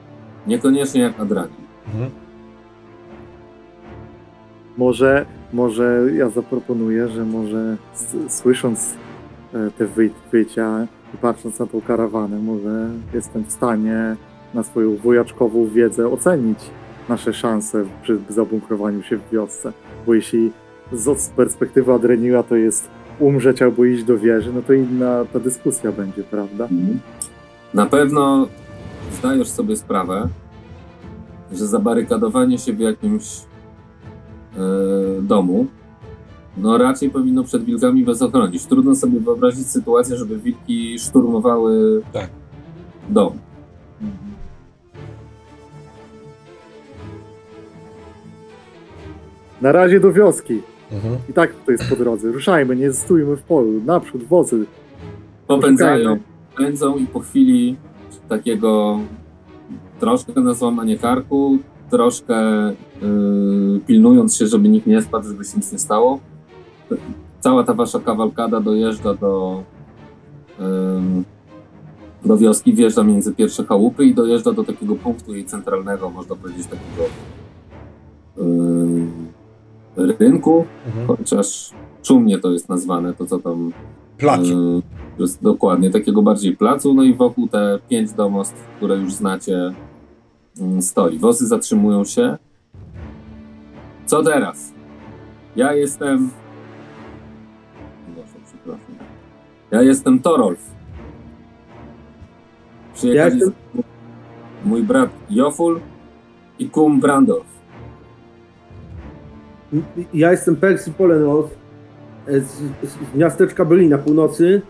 niekoniecznie jak Adrani. Mhm. Może, może ja zaproponuję, że może słysząc e, te wy, wycia i patrząc na tą karawanę, może jestem w stanie na swoją wojaczkową wiedzę ocenić nasze szanse przy zabunkrowaniu się w wiosce. Bo jeśli z, perspektywy Adreniła to jest umrzeć albo iść do wieży, no to inna ta dyskusja będzie, prawda? Na pewno zdajesz sobie sprawę, że zabarykadowanie się w jakimś domu no raczej powinno przed wilkami was ochronić. Trudno sobie wyobrazić sytuację, żeby wilki szturmowały Tak. dom. Na razie do wioski. Mhm. I tak to jest po drodze. Ruszajmy, nie stójmy w polu. Naprzód, wozy. Popędzają, pędzą i po chwili takiego troszkę na złamanie karku, troszkę yy, pilnując się, żeby nikt nie spadł, żeby się nic nie stało, cała ta wasza kawalkada dojeżdża do, ym, do wioski, wjeżdża między pierwsze chałupy i dojeżdża do takiego punktu jej centralnego, można powiedzieć takiego yy, rynku, Mhm. chociaż czumnie to jest nazwane, to co tam Plac. Yy, jest dokładnie, takiego bardziej placu, no i wokół te pięć domostw, które już znacie, stoi. Wozy zatrzymują się. Co teraz? Ja jestem... Proszę, przepraszam. Ja jestem Torolf. Przyjechali Ja mój brat Joful i kum Brandorf. Ja jestem Percy Polenos e, z, z miasteczka Byli na północy.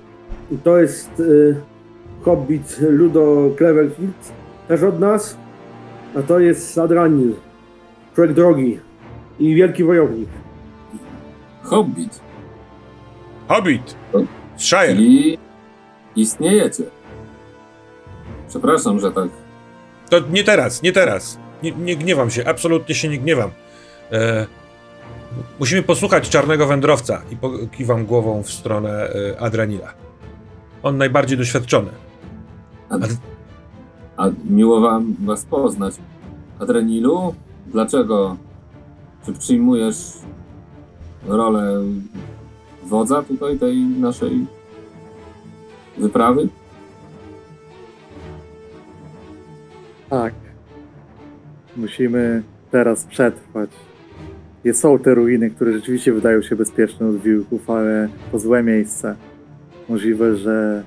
To jest e, hobbit Ludo Cleverfield, też od nas. A to jest Adranil, człowiek drogi i wielki wojownik. Hobbit. Hobbit! Z Shire. I istniejecie. Przepraszam, że tak To nie teraz, nie teraz. Nie, nie gniewam się, absolutnie się nie gniewam. E, musimy posłuchać czarnego wędrowca i kiwam głową w stronę e, Adranila. On najbardziej doświadczony. A, a miło wam was poznać. Adrenilu, dlaczego? Czy przyjmujesz rolę wodza tutaj tej naszej wyprawy? Tak. Musimy teraz przetrwać. Są te ruiny, które rzeczywiście wydają się bezpieczne od wilków, ale to złe miejsce. Możliwe, że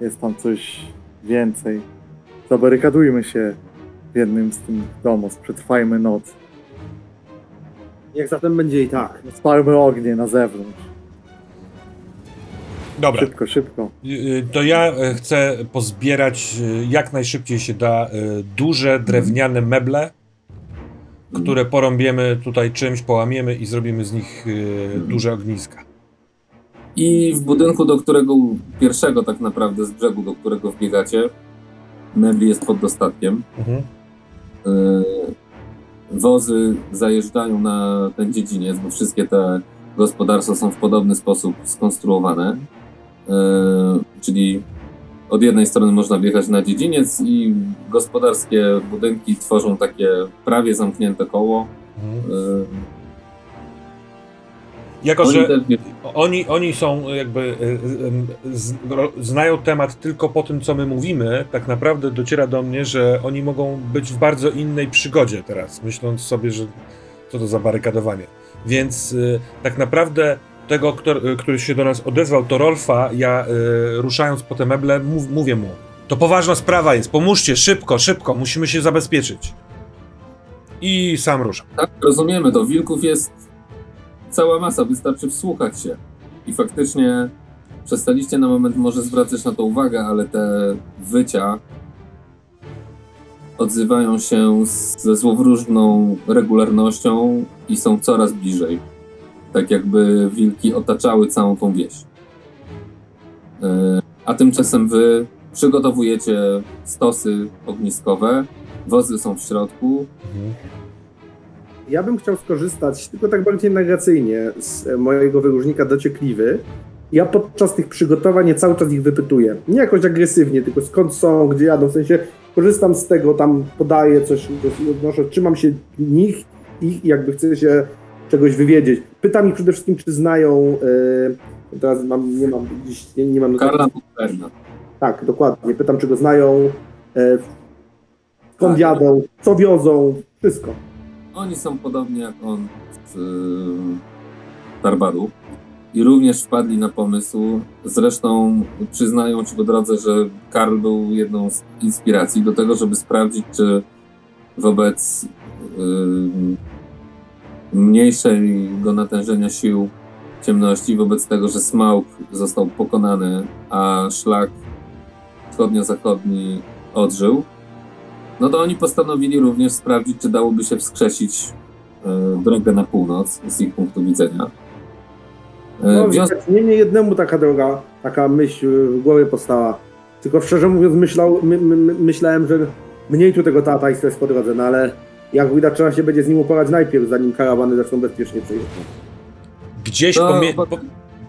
jest tam coś więcej. Zabarykadujmy się w jednym z tych domów, przetrwajmy noc. Jak zatem będzie i tak. Spalmy ognie na zewnątrz. Dobra, Szybko, szybko. y, y, to ja e, chcę pozbierać y, jak najszybciej się da y, duże drewniane meble, które porąbiemy tutaj czymś, połamiemy i zrobimy z nich y, duże ogniska. I w budynku, do którego pierwszego tak naprawdę z brzegu, do którego wbiegacie, mebli jest pod dostatkiem. Mhm. Yy, wozy zajeżdżają na ten dziedziniec, bo wszystkie te gospodarstwa są w podobny sposób skonstruowane. Yy, czyli od jednej strony można wjechać na dziedziniec i gospodarskie budynki tworzą takie prawie zamknięte koło. Mhm. Jako, oni że oni, oni są jakby, y, y, znają temat tylko po tym, co my mówimy, tak naprawdę dociera do mnie, że oni mogą być w bardzo innej przygodzie teraz, myśląc sobie, że co to za barykadowanie. Więc y, tak naprawdę tego, kto, y, który się do nas odezwał, to Rolfa, ja ruszając po te meble, mów, mówię mu, to poważna sprawa jest, pomóżcie, szybko, szybko, musimy się zabezpieczyć. I sam ruszam. Tak, rozumiemy to. Wilków jest cała masa, wystarczy wsłuchać się. I faktycznie przestaliście na moment może zwracać na to uwagę, ale te wycia odzywają się ze złowróżną regularnością i są coraz bliżej. Tak jakby wilki otaczały całą tą wieś. E, A tymczasem wy przygotowujecie stosy ogniskowe, wozy są w środku, Mhm. Ja bym chciał skorzystać, tylko tak bardziej narracyjnie, z e, mojego wyróżnika dociekliwy. Ja podczas tych przygotowań cały czas ich wypytuję. Nie jakoś agresywnie, tylko skąd są, gdzie jadą. W sensie korzystam z tego, tam podaję coś, odnoszę, trzymam się nich, ich i jakby chcę się czegoś wywiedzieć. Pytam ich przede wszystkim, czy znają. e, teraz mam, nie mam dziś, nie, nie mam. Karla Bukerna. Tak, dokładnie. Pytam, czy go znają, e, skąd jadą, co wiozą, wszystko. Oni są podobnie jak on z y, Tarbadu i również wpadli na pomysł. Zresztą przyznają ci po drodze, że Karl był jedną z inspiracji do tego, żeby sprawdzić, czy wobec y, mniejszego natężenia sił ciemności, wobec tego, że Smaug został pokonany, a szlak wschodnio-zachodni odżył, no to oni postanowili również sprawdzić, czy dałoby się wskrzesić e, drogę na północ z ich punktu widzenia. E, No, w związku, widać, nie, nie jednemu taka droga, taka myśl w głowie powstała. Tylko szczerze mówiąc, myślał, my, my, my, myślałem, że mniej tu tego tata jest po drodze, no ale jak widać, trzeba się będzie z nim uporać najpierw, zanim karawany zaczną bezpiecznie przejeżdżać. Gdzieś To- pomie- po-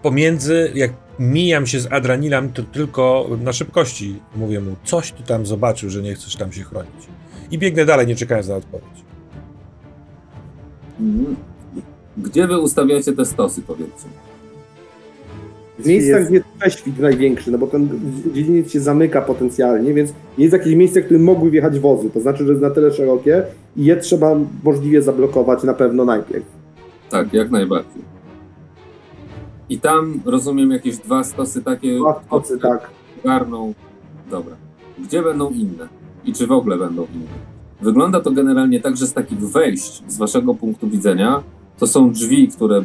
pomiędzy, jak mijam się z Adranilem, to tylko na szybkości mówię mu, coś ty tam zobaczył, że nie chcesz tam się chronić. I biegnę dalej, nie czekając na odpowiedź. Mhm. gdzie wy ustawiacie te stosy, powiedzcie? W miejscach, Jest- gdzie jest prześwit największy, no bo ten dziedziniec się zamyka potencjalnie, więc jest jakieś miejsce, w którym mogły wjechać wozy, to znaczy, że jest na tyle szerokie i je trzeba możliwie zablokować na pewno najpierw. Tak, jak najbardziej. I tam rozumiem jakieś dwa stosy takie, Dwa stosy, tak. garną. Dobra. Gdzie będą inne? I czy w ogóle będą inne? Wygląda to generalnie tak, że z takich wejść, z waszego punktu widzenia, to są drzwi, które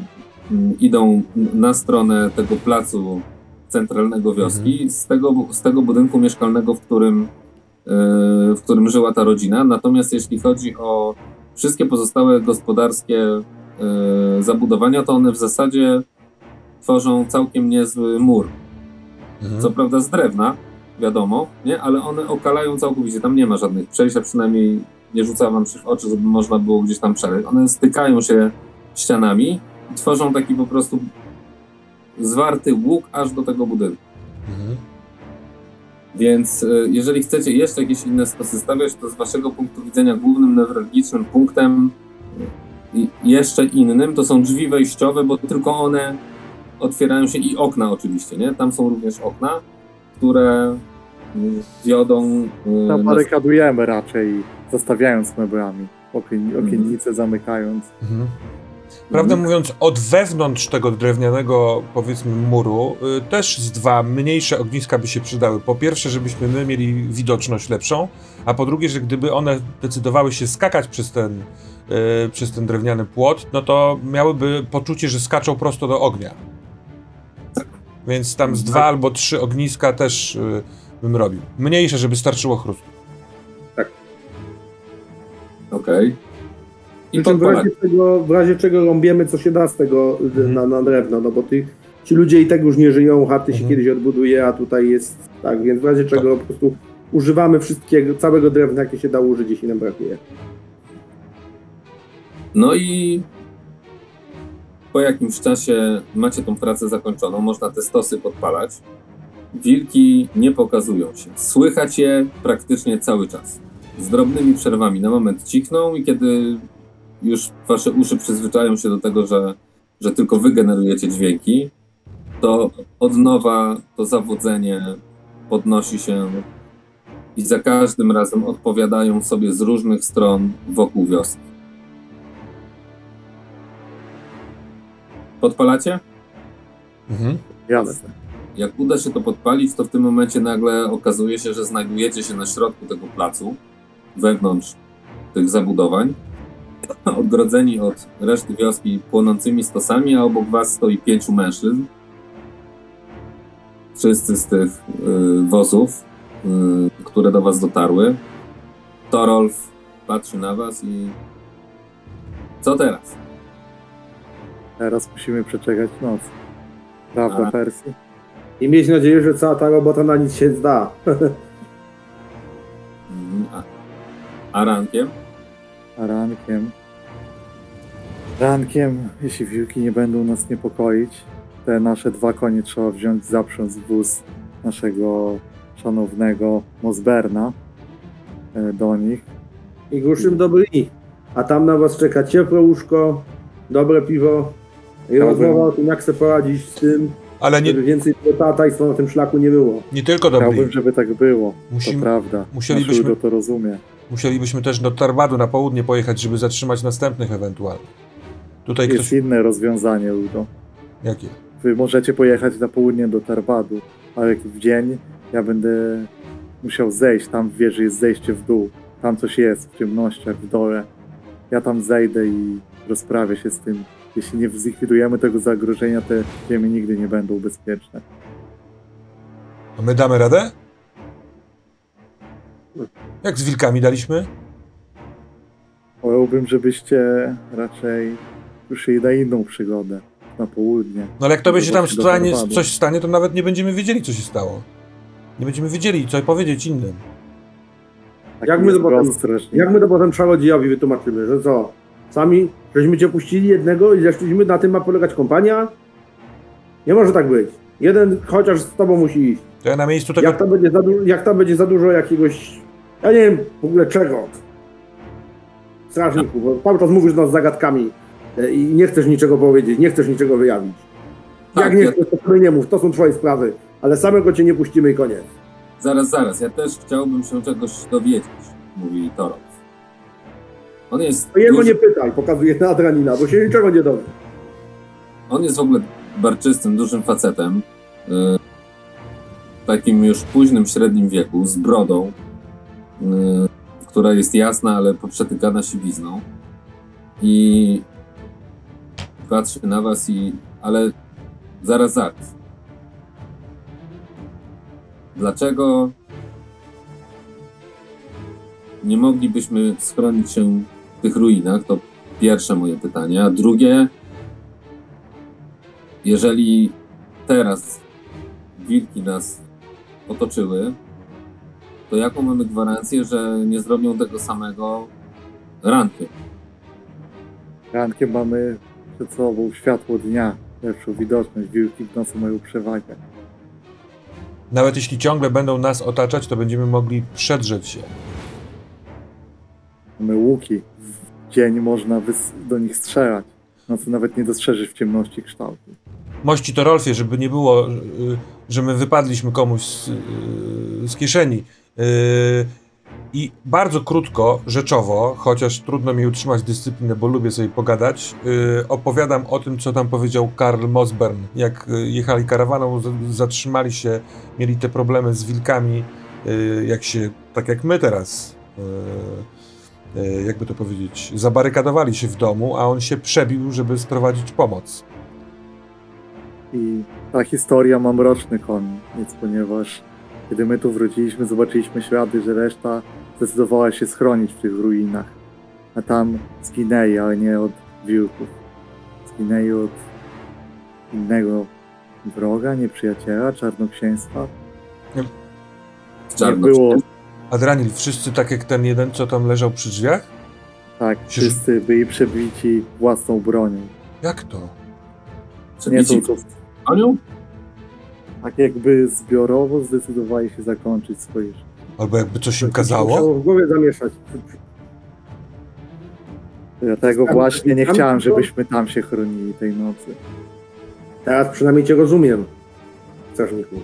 mm, idą na stronę tego placu centralnego wioski, z, tego, z tego budynku mieszkalnego, w którym, yy, w którym żyła ta rodzina. Natomiast jeśli chodzi o wszystkie pozostałe gospodarskie yy, zabudowania, to one w zasadzie tworzą całkiem niezły mur. Mhm. Co prawda z drewna, wiadomo, nie? Ale one okalają całkowicie. Tam nie ma żadnych przejść, a przynajmniej nie rzuca wam się w oczy, żeby można było gdzieś tam przejść. One stykają się ścianami i tworzą taki po prostu zwarty łuk aż do tego budynku. Mhm. Więc y, jeżeli chcecie jeszcze jakieś inne stosy stawiać, to z waszego punktu widzenia głównym newralgicznym punktem jeszcze innym to są drzwi wejściowe, bo tylko one otwierają się i okna oczywiście, nie? Tam są również okna, które y, wiodą y, na Zabarykadujemy raczej, zostawiając meblami. okien, okiennice zamykając. Mhm. Prawdę mówiąc, od wewnątrz tego drewnianego, powiedzmy, muru, y, też z dwa mniejsze ogniska by się przydały. Po pierwsze, żebyśmy my mieli widoczność lepszą, a po drugie, że gdyby one decydowały się skakać przez ten, y, przez ten drewniany płot, no to miałyby poczucie, że skaczą prosto do ognia. Więc tam z dwa albo trzy ogniska też y, bym robił. Mniejsze, żeby starczyło chrustu. Okej. I Przy czym w razie, czego, w razie czego rąbiemy, co się da z tego Mhm. na, na drewno, no bo ty, ci ludzie i tak już nie żyją, chaty się Mhm. kiedyś odbuduje, a tutaj jest tak, więc w razie czego po prostu używamy wszystkiego, całego drewna, jakie się da użyć, jeśli nam brakuje. No i po jakimś czasie macie tą pracę zakończoną, można te stosy podpalać. Wilki nie pokazują się. Słychać je praktycznie cały czas. Z drobnymi przerwami. Na moment cichną i kiedy już wasze uszy przyzwyczają się do tego, że, że tylko wy generujecie dźwięki, to od nowa to zawodzenie podnosi się i za każdym razem odpowiadają sobie z różnych stron wokół wioski. Podpalacie? Mhm. Jasne. Jak uda się to podpalić, to w tym momencie nagle okazuje się, że znajdujecie się na środku tego placu, wewnątrz tych zabudowań, odgrodzeni od reszty wioski płonącymi stosami, a obok was stoi pięciu mężczyzn. Wszyscy z tych y, wozów, y, które do was dotarły. Torolf patrzy na was i... Co teraz? Teraz musimy przeczekać noc. Prawda, A. Persji? I mieć nadzieję, że cała ta robota na nic się zda. Mhm, A, a rankiem? A rankiem... Rankiem, jeśli wilki nie będą nas niepokoić, te nasze dwa konie trzeba wziąć, zaprząc wóz naszego szanownego Mosberna e, do nich. I gruszym dobry. A tam na was czeka ciepłe łóżko, dobre piwo i rozmowa o tym, jak sobie poradzić z tym, Ale nie, żeby więcej tego tatajstwa na tym szlaku nie było. nie tylko dobry. Chciałbym, żeby tak było. Musimy- to prawda. musielibyśmy- Nasz to rozumie. Musielibyśmy też do Tarbadu na południe pojechać, żeby zatrzymać następnych ewentualnie. Tutaj Jest ktoś... inne rozwiązanie, Udo. Jakie? Wy możecie pojechać na południe do Tarbadu, ale w dzień ja będę musiał zejść. Tam w wieży jest zejście w dół. Tam coś jest w ciemnościach, w dole. Ja tam zejdę i rozprawię się z tym. Jeśli nie zlikwidujemy tego zagrożenia, te ziemie nigdy nie będą bezpieczne. A my damy radę? Jak z wilkami daliśmy? Wolałbym, żebyście raczej ruszyli na inną przygodę. Na południe. No ale jak tobie się tam stanie, coś stanie, to nawet nie będziemy wiedzieli, co się stało. Nie będziemy wiedzieli, co powiedzieć innym. Tak Jak my to potem-. Jak my to potem czarodziejowi wytłumaczymy, że co? Sami żeśmy cię puścili jednego i zeszliśmy, na tym ma polegać kompania? Nie może tak być. Jeden chociaż z tobą musi iść. To ja na miejscu tego... Jak tam będzie za, du- jak tam będzie za dużo jakiegoś, ja nie wiem w ogóle czego, strażników, bo cały czas mówisz nas zagadkami e, i nie chcesz niczego powiedzieć, nie chcesz niczego wyjawić. Tak, Jak nie ja- chcesz, to sobie nie mów, to są twoje sprawy, ale samego cię nie puścimy i koniec. Zaraz, zaraz, ja też chciałbym się czegoś dowiedzieć, mówi Torolf. On jest, To jego duży, nie pytaj, pokazuje na Adranina, bo się niczego nie dowie. on jest w ogóle barczystym, dużym facetem, y, w takim już późnym, średnim wieku, z brodą, y, która jest jasna, ale poprzetykana siwizną. I patrzy na was i... ale zaraz, zaraz. Dlaczego nie moglibyśmy schronić się tych ruinach? To pierwsze moje pytanie. A drugie, jeżeli teraz wilki nas otoczyły, to jaką mamy gwarancję, że nie zrobią tego samego rankiem? Rankiem mamy przed sobą światło dnia, lepszą widoczność. Wilki w nocy mają przewagę. Nawet jeśli ciągle będą nas otaczać, to będziemy mogli przedrzeć się. Mamy łuki. Dzień można do nich strzelać. W nocy nawet nie dostrzeżysz w ciemności kształtu. Mości to Rolfie, żeby nie było, y, że my wypadliśmy komuś z, y, z kieszeni. Y, I bardzo krótko, rzeczowo, chociaż trudno mi utrzymać dyscyplinę, bo lubię sobie pogadać, opowiadam o tym, co tam powiedział Karl Mosbern. Jak jechali karawaną, zatrzymali się, mieli te problemy z wilkami, jak się, tak jak my teraz, jakby to powiedzieć, zabarykadowali się w domu, a on się przebił, żeby sprowadzić pomoc. I ta historia ma mroczny koniec, ponieważ kiedy my tu wróciliśmy, zobaczyliśmy ślady, że reszta zdecydowała się schronić w tych ruinach. A tam zginęli, ale nie od wilków. Zginęli od innego wroga, nieprzyjaciela, czarnoksięstwa. Nie było, Adranil, wszyscy tak jak ten jeden, co tam leżał przy drzwiach? tak, wszyscy byli przebici własną bronią. Jak to? Nie są Przebici to koniu? tak jakby zbiorowo zdecydowali się zakończyć swoje życie. Albo jakby coś im Musiało kazało? w głowie zamieszać. Dlatego Tam- właśnie nie tam- chciałem, żebyśmy tam się chronili tej nocy. Teraz przynajmniej cię rozumiem, strażniku.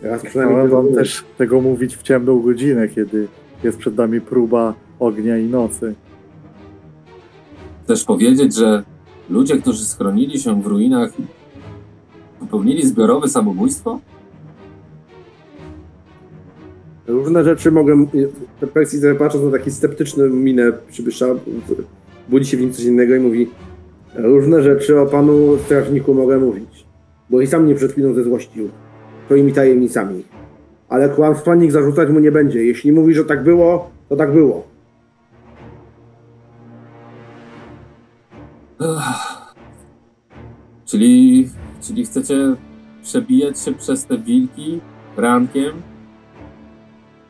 Teraz przynajmniej Chciałem cię wam też tego mówić w ciemną godzinę, kiedy jest przed nami próba ognia i nocy. Chcesz powiedzieć, że ludzie, którzy schronili się w ruinach, popełnili zbiorowe samobójstwo? Różne rzeczy mogę. Persji sobie patrząc na taki sceptyczny minę przybysza, budzi się w nim coś innego i mówi różne rzeczy o panu strażniku mogę mówić, bo i sam mnie przed chwilą zezłościł swoimi tajemnicami. Ale kłamstwa nikt zarzucać mu nie będzie. Jeśli mówi, że tak było, to tak było. Czyli, czyli chcecie przebijać się przez te wilki rankiem?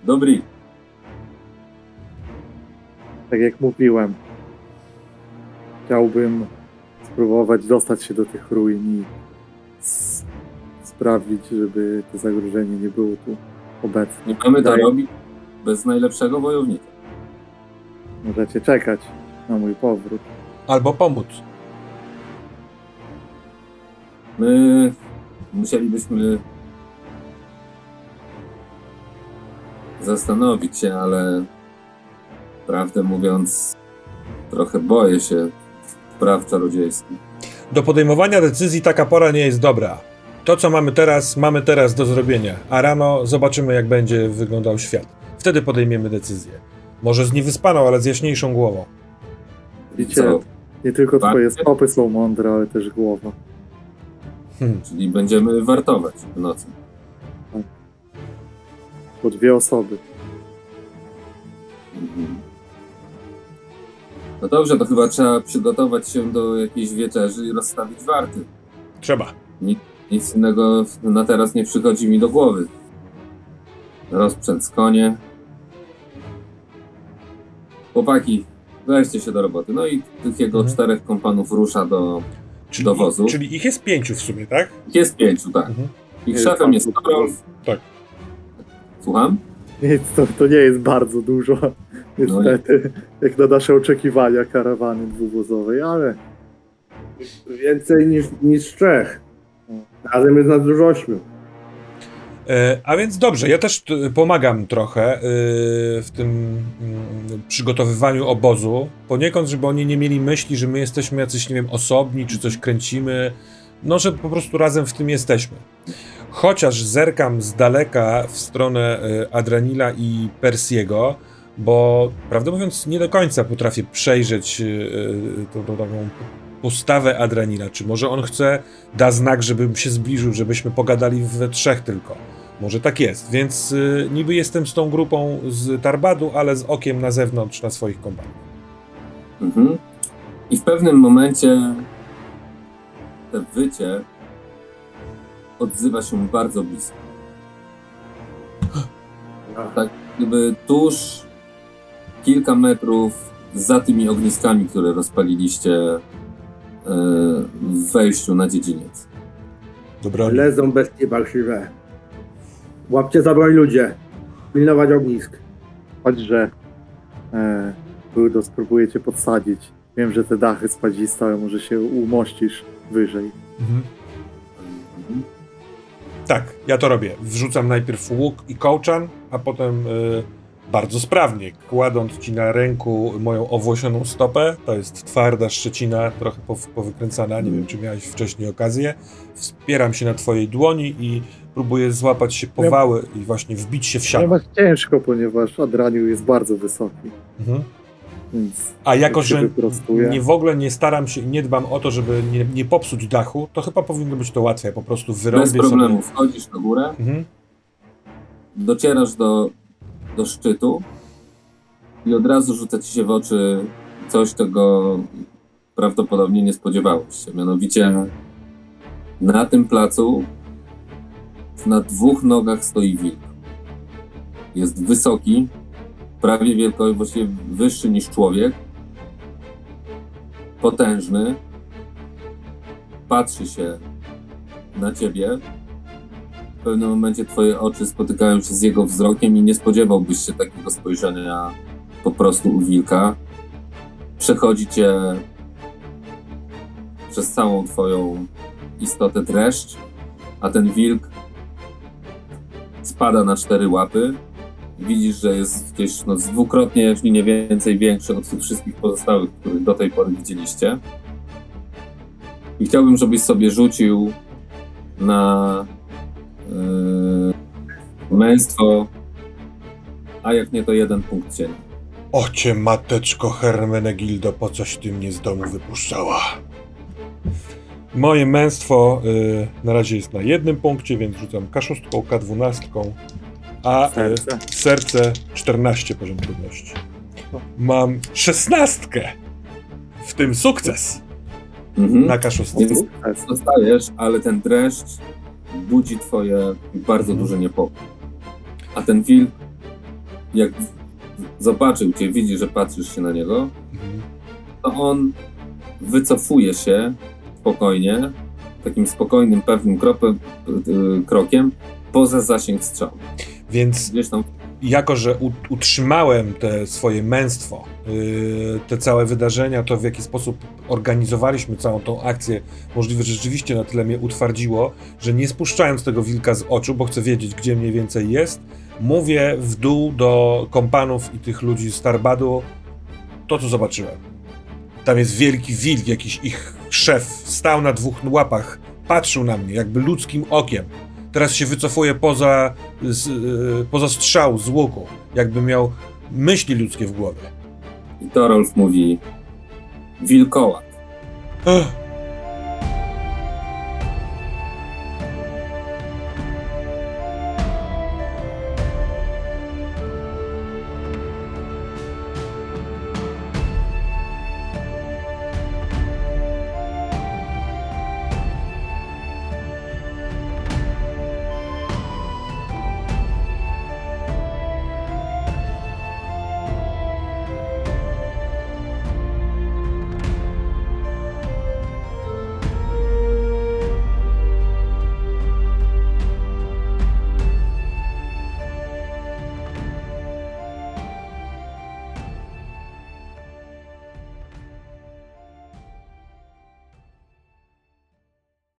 Dobry. Tak jak mówiłem, chciałbym spróbować dostać się do tych ruin i sprawić, żeby to zagrożenie nie było tu obecne. Nie mamy to Daję. robić bez najlepszego wojownika. Możecie czekać na mój powrót. Albo pomóc. My musielibyśmy zastanowić się, ale prawdę mówiąc, trochę boję się spraw czarodziejskich. Do podejmowania decyzji taka pora nie jest dobra. To, co mamy teraz, mamy teraz do zrobienia, a rano zobaczymy, jak będzie wyglądał świat. Wtedy podejmiemy decyzję. Może z niewyspaną, ale z jaśniejszą głową. Widzicie, Co? nie tylko Tak. twoje stopy są mądre, ale też głowa. Hmm. Czyli będziemy wartować w nocy. Po dwie osoby. Mhm. No dobrze, to chyba trzeba przygotować się do jakiejś wieczerzy i rozstawić warty. Trzeba. Nic innego na teraz nie przychodzi mi do głowy. Rozprzęt konie. Chłopaki, weźcie się do roboty. No i tych jego Mhm. czterech kompanów rusza do... Czyli, Do wozu. czyli ich jest pięciu w sumie, tak? Jest pięciu, tak. Mhm. Ich Jest szefem jest Torolf. Tak. Słucham? Nic, to, to nie jest bardzo dużo, niestety, jak na nasze oczekiwania karawany dwuwozowej, ale Więcej niż, niż trzech. Razem jest nas dużo ośmiu. E, a więc dobrze, ja też pomagam trochę e, w tym mm, przygotowywaniu obozu. Poniekąd, żeby oni nie mieli myśli, że my jesteśmy jacyś, nie wiem, osobni, czy coś kręcimy. No, że po prostu razem w tym jesteśmy. Chociaż zerkam z daleka w stronę e, Adranila i Persiego, bo prawdę mówiąc, nie do końca potrafię przejrzeć tą taką postawę Adranila. Czy może on chce, da znak, żebym się zbliżył, żebyśmy pogadali we trzech tylko. Może tak jest, więc y, niby jestem z tą grupą z Tarbadu, ale z okiem na zewnątrz na swoich kompanów. Mhm. I w pewnym momencie te wycie odzywa się bardzo blisko. Tak jakby tuż kilka metrów za tymi ogniskami, które rozpaliliście wejściu na dziedziniec. Dobra, Lezą bestie parszywe. Łapcie za broń ludzie. Pilnować ognisk. choć, że e, Brudo spróbuję cię podsadzić. Wiem, że te dachy spadziste, ale może się umościsz wyżej. mhm. Mhm. Tak, ja to robię. Wrzucam najpierw łuk i kołczan, a potem y, bardzo sprawnie, kładąc ci na ręku moją owłosioną stopę. To jest twarda szczecina, trochę pow- powykręcana, nie wiem czy miałeś wcześniej okazję. Wspieram się na twojej dłoni i próbuję złapać się powały i właśnie wbić się w siano. masz ciężko, ponieważ Adraniu jest bardzo wysoki, Mhm. więc A jako, jak się że nie w ogóle nie staram się i nie dbam o to, żeby nie, nie popsuć dachu, to chyba powinno być to łatwe. Po prostu wyrąbię Bez problemu. Wchodzisz na górę, sobie... Mhm. docierasz do, do szczytu i od razu rzuca ci się w oczy coś, czego prawdopodobnie nie spodziewałeś się. Mianowicie na tym placu na dwóch nogach stoi wilk. Jest wysoki, prawie wielkość, właściwie wyższy niż człowiek. Potężny. Patrzy się na ciebie pewnym momencie twoje oczy spotykają się z jego wzrokiem i nie spodziewałbyś się takiego spojrzenia po prostu u wilka. Przechodzi cię przez całą twoją istotę dreszcz, a ten wilk spada na cztery łapy. Widzisz, że jest gdzieś no, dwukrotnie, jeśli nie więcej, większy od tych wszystkich pozostałych, których do tej pory widzieliście. I chciałbym, żebyś sobie rzucił na męstwo, a jak nie to jeden punkt cienia. Ocie mateczko Hermenegildo, po coś ty mnie z domu wypuszczała? Moje męstwo y, na razie jest na jednym punkcie, więc rzucam K6, K12, a y, Serce. serce 14 poziom trudności. Mam szesnastkę, w tym sukces Mhm. na K6. Więc dostajesz, ale ten dreszcz budzi twoje bardzo Mhm. duży niepokój. A ten wilk, jak zobaczył cię, widzi, że patrzysz się na niego, Mhm. to on wycofuje się spokojnie, takim spokojnym, pewnym y, krokiem poza zasięg strzału. Więc tam jako, że utrzymałem te swoje męstwo, yy, te całe wydarzenia, to w jaki sposób organizowaliśmy całą tą akcję, możliwe, że rzeczywiście na tyle mnie utwardziło, że nie spuszczając tego wilka z oczu, bo chcę wiedzieć, gdzie mniej więcej jest, mówię w dół do kompanów i tych ludzi z Starbadu to, co zobaczyłem. Tam jest wielki wilk, jakiś ich szef, stał na dwóch łapach, patrzył na mnie jakby ludzkim okiem. Teraz się wycofuje poza, z, y, poza strzał z łuku, jakby miał myśli ludzkie w głowie. i Torolf mówi wilkołak. Ech,